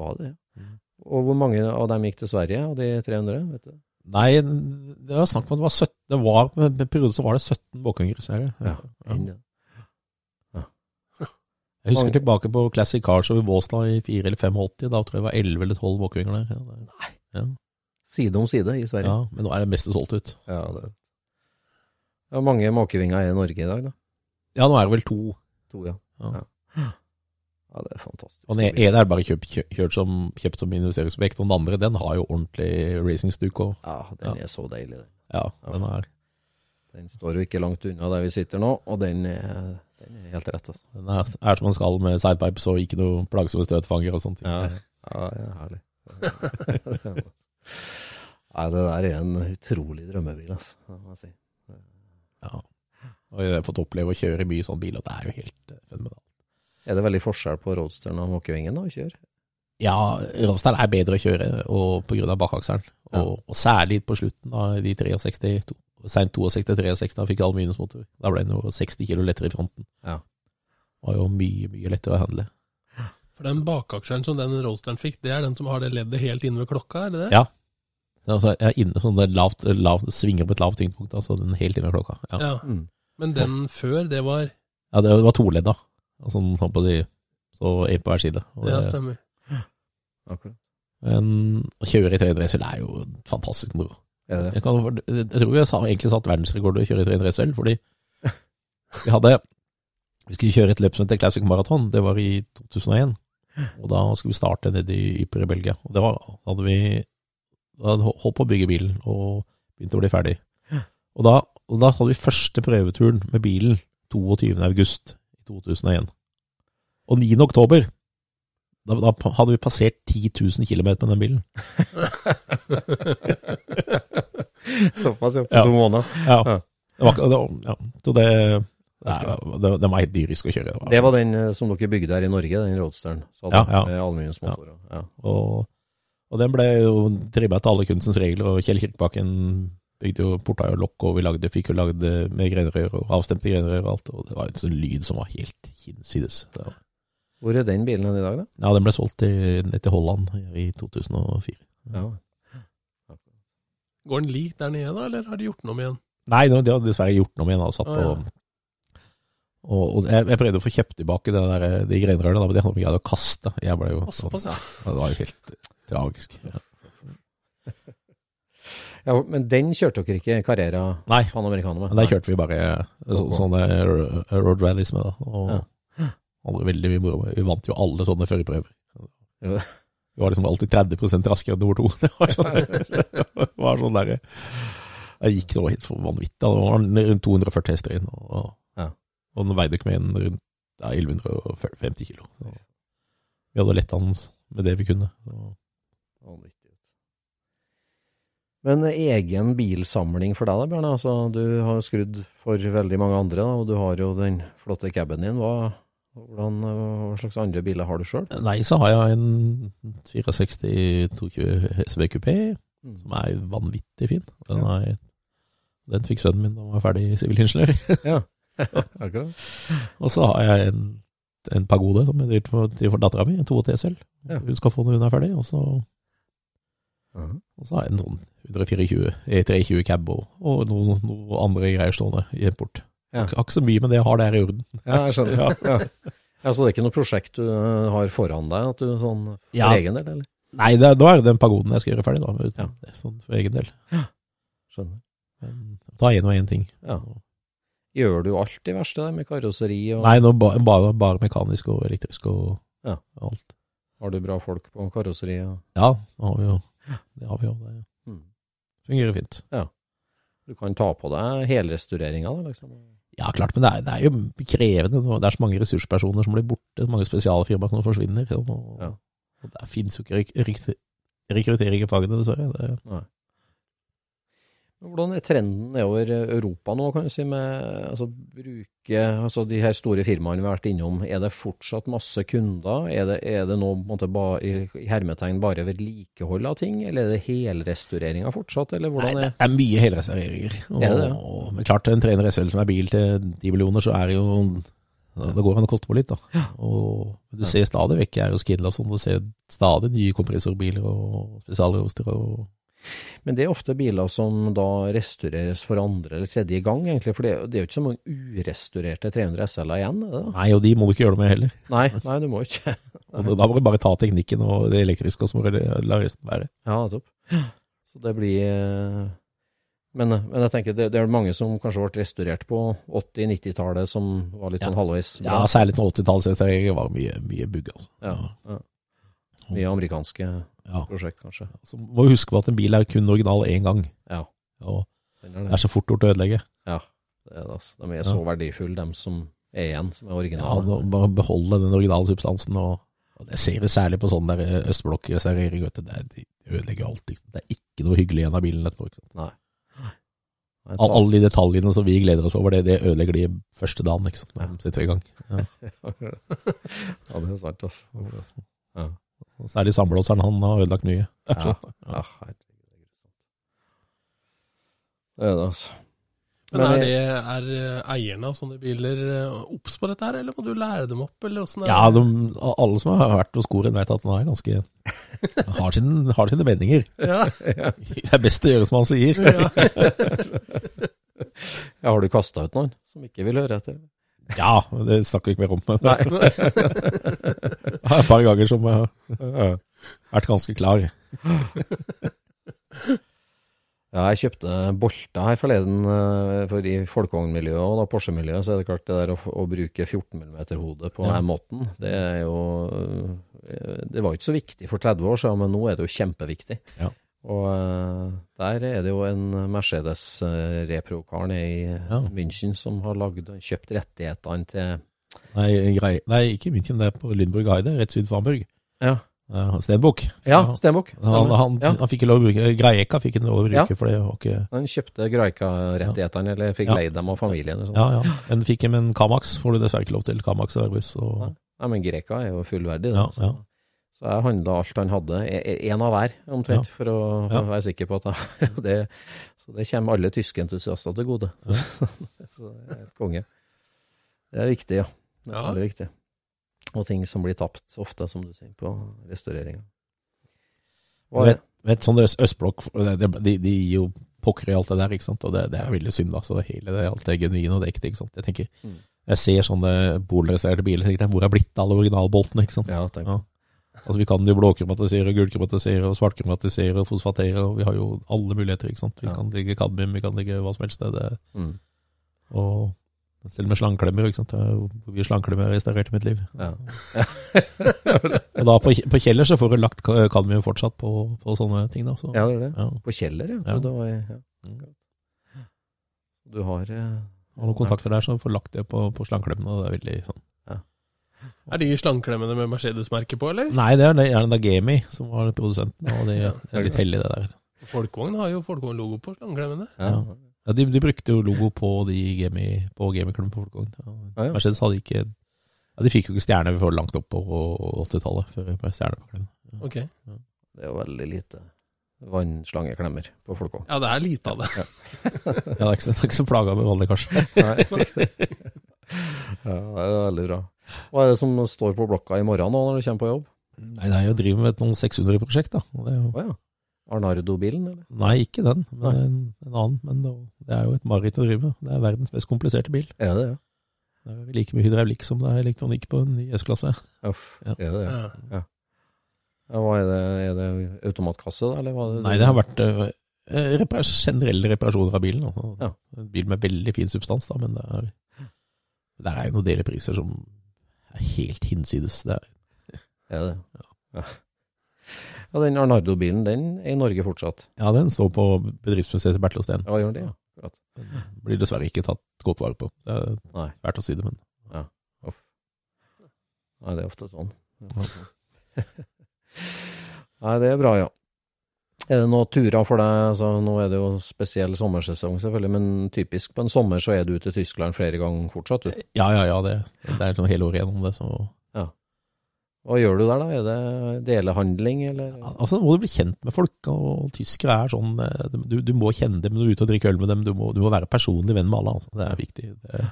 Var det? Mm. Og hvor mange av dem gikk til Sverige, av de 300? vet du? Nei, det var snakk om at det var 17 det var, en periode så var det 17 walkvinger i Sverige. Ja. Ja. Inn- Jeg husker tilbake på Classic Cars over Båstad i 4 eller 85. Da tror jeg det var 11 eller 12 walkvinger der. Ja, det- Ja. Side om side i Sverige. ja, men nå er det meste solgt ut. Ja, det ja, mange måkevinger er i Norge i dag, da. Ja, nå er det vel to. To, ja. Ja. Ja. ja, det er fantastisk. Og den ene er bare kjøpt, kjøpt, som, kjøpt som investeringsobjekt, og den andre den har jo ordentlig racingstuk. òg. Ja, den er så deilig. den. ja, den er, Den står jo ikke langt unna der vi sitter nå, og den er, den er helt rett, altså. den er, er som den skal med sidepipes og ikke noe plagsomme støtfanger og sånt. Ja, ja, ja herlig. [LAUGHS] Nei, det der er en utrolig drømmebil, altså. Må jeg si. Ja. Og jeg har fått oppleve å kjøre mye sånn bil, og det er jo helt. Er det veldig forskjell på Roadsteren og Måkevingen å kjøre? Ja, roadsteren er bedre å kjøre og av bakakselen. Og, og særlig på slutten av de 63, seint sent 62-63, da fikk jeg aluminiumsmotor. Da ble den jo 60 kilo lettere i fronten. Ja. Det var jo mye, mye lettere å handle. For den bakaksjeren som den Roadsteren fikk, det er den som har det leddet helt inne ved klokka, er det det? Ja. Altså, jeg er inne sånn det lavt, lavt, svinger på et lavt tyngdepunkt, altså den helt inne ved klokka. Ja. Ja. Mm. Men den før, det var Ja, det var toledda. Og Sånn, har på de, så en på hver side. Og Ja, det- stemmer. Akkurat. Men å kjøre i 300 SL er jo fantastisk moro. Jeg, kan, jeg tror jeg sa, egentlig satt verdensrekord i å kjøre i 300 SL, fordi vi hadde Vi skulle kjøre et løp som heter Classic Marathon, det var i 2001. Og da skulle vi starte nede i Ypres i Belgia. Og det var, hadde vi da hadde vi holdt på å bygge bilen og begynte å bli ferdig. Og da, og da hadde vi første prøveturen med bilen 22. august i 2001. Og 9. oktober da, da hadde vi passert 10 000 km med den bilen. [LAUGHS] Såpass, ja. På Ja. to måneder. Ja. Ja. Det var, det ja. Så det, det, det, det var helt dyrisk å kjøre. Det var den eh, som dere bygde her i Norge, den roadsteren. Ja, ja. Med aluminiumsmotorer. Ja. Og, og den ble jo trimma til alle kunstens regler, og Kjell Kirkebakken bygde jo porta og lokk, og vi lagde, fikk jo lagd det med grenrør og avstemte grenrør og alt, og det var en sånn lyd som var helt hinsides. Var- Hvor er den bilen i dag, da? Ja, den ble solgt til, ned til Holland i 2004. Ja. Går den lik der nede, da, eller har de gjort den om igjen? Nei, de har dessverre gjort noe om igjen. Og, satt Å, på, og, og jeg, jeg prøvde å få kjøpt tilbake den der, de grenrørene, men det hadde vi greid å kaste. Jeg ble jo, Å, såpass, ja. Det var jo helt tragisk. Ja. Ja, Men den kjørte dere ikke Carrera Nei, Panamericana med? Nei, der kjørte vi bare så, sånne ro- road rallies med, da. Og Ja. hadde veldig mye moro. Vi vant jo alle sånne førerprøver. Ja. Vi var liksom alltid 30 raskere enn nummer to. [LAUGHS] Det var sånn, det var sånn der, Jeg gikk så helt vanvittig. Det var rundt 240 hester inn, og, Ja. og den veide ikke mer enn rundt ja, 1150 kilo. Så vi hadde letta den med det vi kunne. Så. Men egen bilsamling for deg da, Bjørne? Altså, du har skrudd for veldig mange andre, da, og du har jo den flotte caben din. Hva, hvordan, hva slags andre biler har du sjøl? Nei, så har jeg en 64 220 SV Coupé. Mm. som er vanvittig fin. Den, er, den fikk sønnen min da han var ferdig sivilingeniør. [LAUGHS] ja, [LAUGHS] Akkurat. og så har jeg en, en pagode som jeg driver for, for dattera mi, en 280 SL. Ja. Hun skal få den når hun er ferdig. Og så, Mhm. og så har jeg en sånn 124 E320 cab og, og noen, noen andre greier stående i en port. Ja. Ikke så mye, men det jeg har, det er i orden. Ja, jeg skjønner. [LAUGHS] Ja. Ja. så det er ikke noe prosjekt du eh, har foran deg, at du sånn for Ja. egen del, eller? Nei, det, da er det den pagoden jeg skal gjøre ferdig, da. Uten, Ja. det sånn for egen del. Skjønner. Men ta én og én ting. Ja. Gjør du alt det verste der med karosseri og Nei, nå ba, bare, bare mekanisk og elektrisk og Ja. alt. har du bra folk på karosseri? Ja, det har vi jo. Det har vi jo. Det Mm. fungerer fint. Du kan ta på deg helrestaureringa, da, liksom? Ja, klart, men det er, det er jo krevende. Det er så mange ressurspersoner som blir borte, så mange spesialfirmaer som forsvinner. Og, Ja. og det finnes jo ikke rek rek rekruttering i fagene, dessverre. Det, Hvordan er trenden nedover Europa nå, kan du si, med altså, bruke altså, de her store firmaene vi har vært innom? Er det fortsatt masse kunder? Er det, er det nå måte ba, i, hermetegn bare vedlikehold av ting, eller er det helrestaureringer fortsatt, eller Nei, det er mye helrestaureringer. Og, Er det og, men klart, en trener SL som er bil til 10 millioner, så er det jo Det går an å koste på litt, da. Og du ser stadig vekk her hos Kindle og sånn, du ser stadig nye kompressorbiler og spesialroster og Men det er ofte biler som da restaureres for andre eller tredje gang, egentlig, for det, det er jo ikke så mange urestaurerte 300 SL-er igjen, det da? Nei, og de må du ikke gjøre noe med heller. Nei, nei, du må ikke. [LAUGHS] Og da må du bare ta teknikken og det elektriske, og så må du la resten være. Ja, nettopp. Så det blir eh, men, men jeg tenker det, det er mange som kanskje ble restaurert på 80-90-tallet, som var litt sånn halvveis Ja, særlig sånn 80-tallsrestaureringer var mye, mye bugg. Altså. Ja, ja. Mye amerikanske Ja. prosjekt, kanskje. Så må du huske på at en bil er kun original én gang. Ja, Og det er så fort gjort å ødelegge. Ja, det er det, altså. De er så verdifulle, de som er igjen, som er originale. Ja, Bare beholde den originale substansen. Og, og det ser vi særlig på sånn der Det er- de ødelegger alt. Sant. Det er ikke noe hyggelig igjen av bilen etterpå. Ikke sant? Nei, All, alle de detaljene som vi gleder oss over, det, det ødelegger de første dagen ikke sant, når de sitter i gang. Ja. [LAUGHS] ja, det er sant, altså. Ja. Og særlig sandblåseren, han har ødelagt mye. Ja, [LAUGHS] ja det er. Det altså. Men er, det- det, er eh, eierne av sånne biler eh, obs på dette her, eller må du lære dem opp, eller åssen er Ja, de, alle som har vært hos Koren, vet at han er ganske [LAUGHS] har, sin, har sine meninger. Ja, Det er best å gjøre som han sier. ja. [LAUGHS] Ja, har du kasta ut noen som ikke vil høre etter? Ja, det snakker vi ikke mer om. Men Nei. [LAUGHS] er et par ganger som jeg har vært ganske klar. Ja, jeg kjøpte bolter her forleden, eh, for i folkevognmiljøet og Porsche-miljøet, så er det klart det der å, å bruke 14 mm-hodet på Ja. den måten, det er jo eh, Det var jo ikke så viktig for 30 år siden, men nå er det jo kjempeviktig. Ja. Og eh, der er det jo en Mercedes eh, repro-kar nede i Ja. München som har laget, kjøpt rettighetene til Nei, grei, nei ikke München, det er på Lindburg Heide, rett syd for Hamburg. Ja, Ja, Stenbukk. ja Stenbukk. Han, han, Ja. han fikk ikke lov å bruke Greika fikk ikke lov å bruke, Ja. for det var ikke Han kjøpte Greika-rettighetene, eller fikk Ja. leid dem av familien. og sånn. Ja, ja. Men fikk en Kamax, får du dessverre ikke lov til. Kamax og Airbus. Og, Nei. Men Greika er jo fullverdig. Ja, Da, så. ja. Så jeg handla alt han hadde, én av hver, omtrent, for å Ja. være sikker på at [LAUGHS] det, Så det kommer alle tyske entusiaster til gode. [LAUGHS] så jeg er et konge. Det er viktig, ja. Det er Ja. veldig viktig. Og ting som blir tapt ofte, som du sier, på restaureringa. Vet, vet sånn deres østblokk, det- de, de gir jo pokker i alt det der, ikke sant. Og det, det er veldig synd, da. Så hele det, alt det genuine og det ekte, ikke sant. Jeg tenker, Mm. jeg ser sånne polreserverte biler, tenker jeg, hvor er blitt alle originalboltene, ikke sant. Ja, tenk. Ja. Altså Vi kan jo blåkromatisere, gulkromatisere svartkromatisere fosfatere, og vi har jo alle muligheter, ikke sant. Vi Ja. kan ligge kadmium, vi kan ligge hva som helst. Det, Mm. og selv med slangeklemmer, ikke sant. Det er hvor mye slangeklemmer jeg har restaurert i mitt liv. Ja. [LAUGHS] Og da på, på Kjeller så får du lagt kadmium fortsatt på, på sånne ting, da. Så, ja, det er det. ja. På Kjeller, ja. tror Ja. det var ja. Mm. Du har eh, Har noen kontakter der, så får lagt det på, på slangeklemmene. og Det er veldig sånn Er de slangklemmene med Mercedes-merke på, eller? Nei, det er gjerne da Gami som var produsenten, og de er litt heldige, det der. Folkevogn har jo Folkevogn-logo på slangeklemmene. ja. Ja. Ja, de, de brukte jo logo på de Gemi, på Gami-klubben på Folkevogn. Ja. Ja, ja. Mercedes hadde ikke ja, De fikk jo ikke stjerne før langt opp på 80-tallet. Før det ble stjerne på klemmen. Ok. Det er jo veldig lite vannslangeklemmer på Folkevogn. Ja, det er lite av det. Ja, det er ikke, det er ikke så plaga med vanlig, kanskje. [LAUGHS] ja, det er veldig bra. Hva er det som står på blokka i morgen nå når du kommer på jobb? Nei, det er jo å drive med et noen 600-prosjekt, da. Det er jo, Å ja. Arnardo-bilen, eller? nei, ikke den, men Nei. en, en annen. Men det, det er jo et mareritt å drive med. Det er verdens mest kompliserte bil. Er det ja. Det er like mye hydraulikk som det er elektronikk på en ny S-klasse. Uff, Ja. er det det? Ja. Ja, hva er det? Er det automatkasse, da, eller hva? er det? Nei, det har vært uh, repar generelle reparasjoner av bilen. Ja. En bil med veldig fin substans, da, men det er, det er jo noen delepriser som er helt hinsides. Det er, Er det? Ja. ja, den Arnardo-bilen, den er i Norge fortsatt. ja, den står på bedriftsmuseet til Bertil Osten. Ja, gjør det, ja. Blir dessverre ikke tatt godt vare på. Det er Nei. fælt å si det, men Uff. Nei, det er ofte sånn. [LAUGHS] Nei, det er bra, ja. Er det noen turer for deg? Altså, nå er det jo spesiell sommersesong, selvfølgelig, men typisk på en sommer så er du ute i Tyskland flere ganger fortsatt, du. ja, ja, ja. Det, det er sånn hele året gjennom det. Så. Hva gjør du der, da? Er det delehandling, eller? Altså, må du bli kjent med folk, og tyskere er sånn eh, Du, du må kjenne dem når du er ute og drikker øl med dem. Du må, du må være personlig venn med alle. Altså. Det er viktig. Det,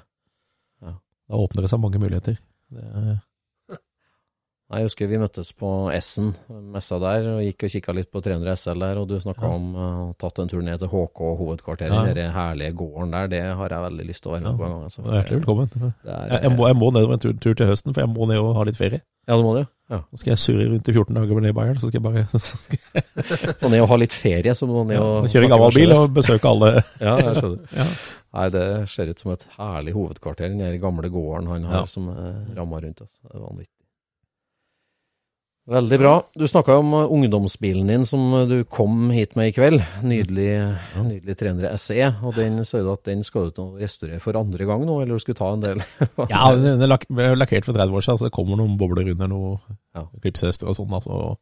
Ja. Da åpner det seg mange muligheter. Det Jeg husker vi møttes på Essen, messa der, og gikk og kikka litt på 300 SL der, og du snakka Ja. om uh, tatt en tur ned til HK hovedkvarteret, Ja. den herlige gården der. Det har jeg veldig lyst til å være med Ja. på en gang. Altså. Hjertelig velkommen. Er, Jeg, jeg, må, jeg må nedover en tur, tur til høsten, for jeg må ned og ha litt ferie. Ja, du må det. Ja. Nå skal jeg surre rundt i 14 dager ned i Bayern, så skal jeg bare [LAUGHS] Og ned og ha litt ferie, så må ned ja, og kjøre gammel bil og besøke alle. [LAUGHS] Ja, jeg skjønner. [LAUGHS] Ja. Nei, det ser ut som et herlig hovedkvarter, den gamle gården han har som er ramma rundt Altså. Det er vanvittig. Veldig bra. Du snakka om uh, ungdomsbilen din som uh, du kom hit med i kveld. Nydelig, nydelig 300 SE. Og den sier du at den skal du restaurere for andre gang nå, eller du skulle ta en del? [LAUGHS] Ja, den er lak lakkert for 30 år siden, så det kommer noen bobler under noen Ja. klipshester og sånn. Altså.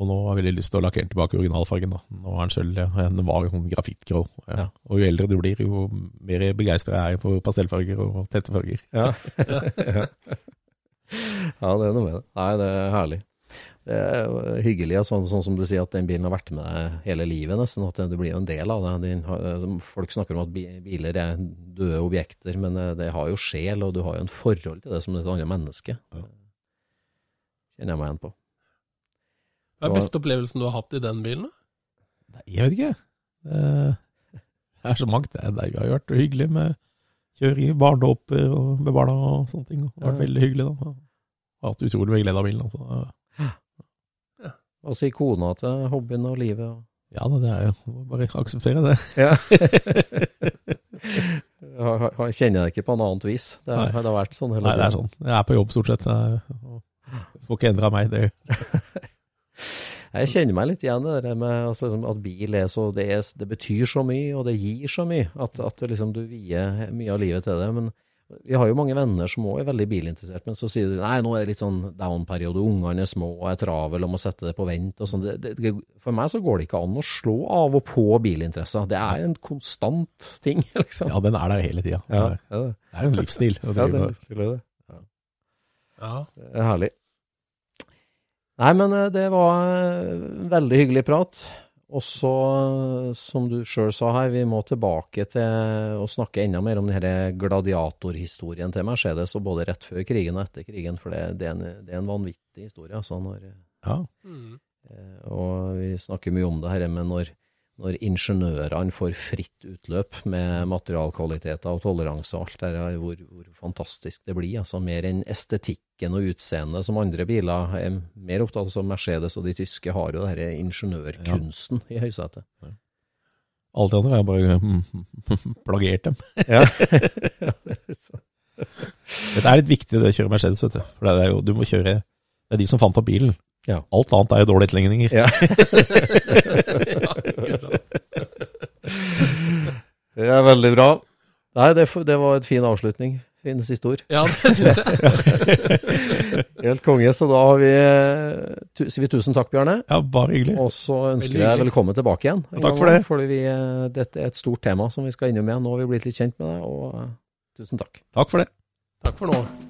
Og nå har jeg veldig lyst til å lakkere den tilbake i originalfargen. da. Nå er den sølv, ja. den var sånn grafittgrå. Ja. Ja. Og jo eldre du blir, jo mer begeistra er jeg for pastellfarger og tette farger. Ja. [LAUGHS] [LAUGHS] ja. ja, det er noe med det. Nei, det er herlig. Det er jo hyggelig, og sånn, sånn som du sier, at den bilen har vært med deg hele livet, nesten. At du blir jo en del av det. Den folk snakker om at biler er døde objekter, men det, det har jo sjel, og du har jo en forhold til det som et annet menneske. Ja. Kjenner jeg meg igjen på. Hva er beste opplevelsen du har hatt i den bilen? da? Nei, jeg vet ikke. Eh, Det er så mangt. Det, har vært hyggelig med kjøring i barnedåper og med barna og sånne ting. Det har vært veldig hyggelig. da. Jeg har hatt utrolig mye glede av bilen. Altså. Hva sier kona til hobbyen og livet? og- Ja, da, det er jo bare akseptere det. Ja. [LAUGHS] [LAUGHS] jeg kjenner deg ikke på noe annet vis. Det Nei. det har vært sånn hele Nei, det er sånn. Jeg er på jobb stort sett. Jeg får ikke endra meg. Det [LAUGHS] Jeg kjenner meg litt igjen i det med altså, at bil er så det, er, det betyr så mye, og det gir så mye, at, at liksom, du vier mye av livet til det. Men vi har jo mange venner som òg er veldig bilinteressert, men så sier de nei, nå er det litt sånn down-periode, ungene er små og er travel og må sette det på vent og sånn. For meg så går det ikke an å slå av og på bilinteresser. Det er en konstant ting, [LAUGHS] liksom. Ja, den er der hele tida. Ja, Det ja, det, er jo en livsstil. [LAUGHS] ja, det, det, er det. Ja. Det er herlig. Nei, men eh, det var en veldig hyggelig prat. Og så, som du sjøl sa her, vi må tilbake til å snakke enda mer om denne gladiatorhistorien til Mercedes, og både rett før krigen og etter krigen, for det, det, er, en, det er en vanvittig historie. Altså, når, Ja. Mm. eh, og vi snakker mye om det her men når, når ingeniørene får fritt utløp med materialkvaliteter og toleranse og alt det der, hvor, hvor fantastisk det blir. Altså mer enn estetikken og utseendet som andre biler er mer opptatt av. som Mercedes og de tyske har jo denne ingeniørkunsten i høysetet. Alt det andre har bare mm, plagiert dem. Ja. [LAUGHS] Dette er litt viktig, det å kjøre Mercedes, vet du. For det er jo, du må kjøre Det er de som fant opp bilen. Ja. Alt annet er jo dårlige etterligninger. Ja. [LAUGHS] Det er veldig bra. Nei, det, det var et fin avslutning. Fin siste ord. Ja, det syns jeg. [LAUGHS] Helt konge. Så da har vi, eh, tu, sier vi tusen takk, Bjarne. Ja, bare hyggelig. Og så ønsker jeg velkommen tilbake igjen. en Takk gang for det. Fordi vi, eh, dette er et stort tema som vi skal innom igjen. Nå har vi blitt litt kjent med det, og eh, tusen takk. Takk for det. Takk for nå.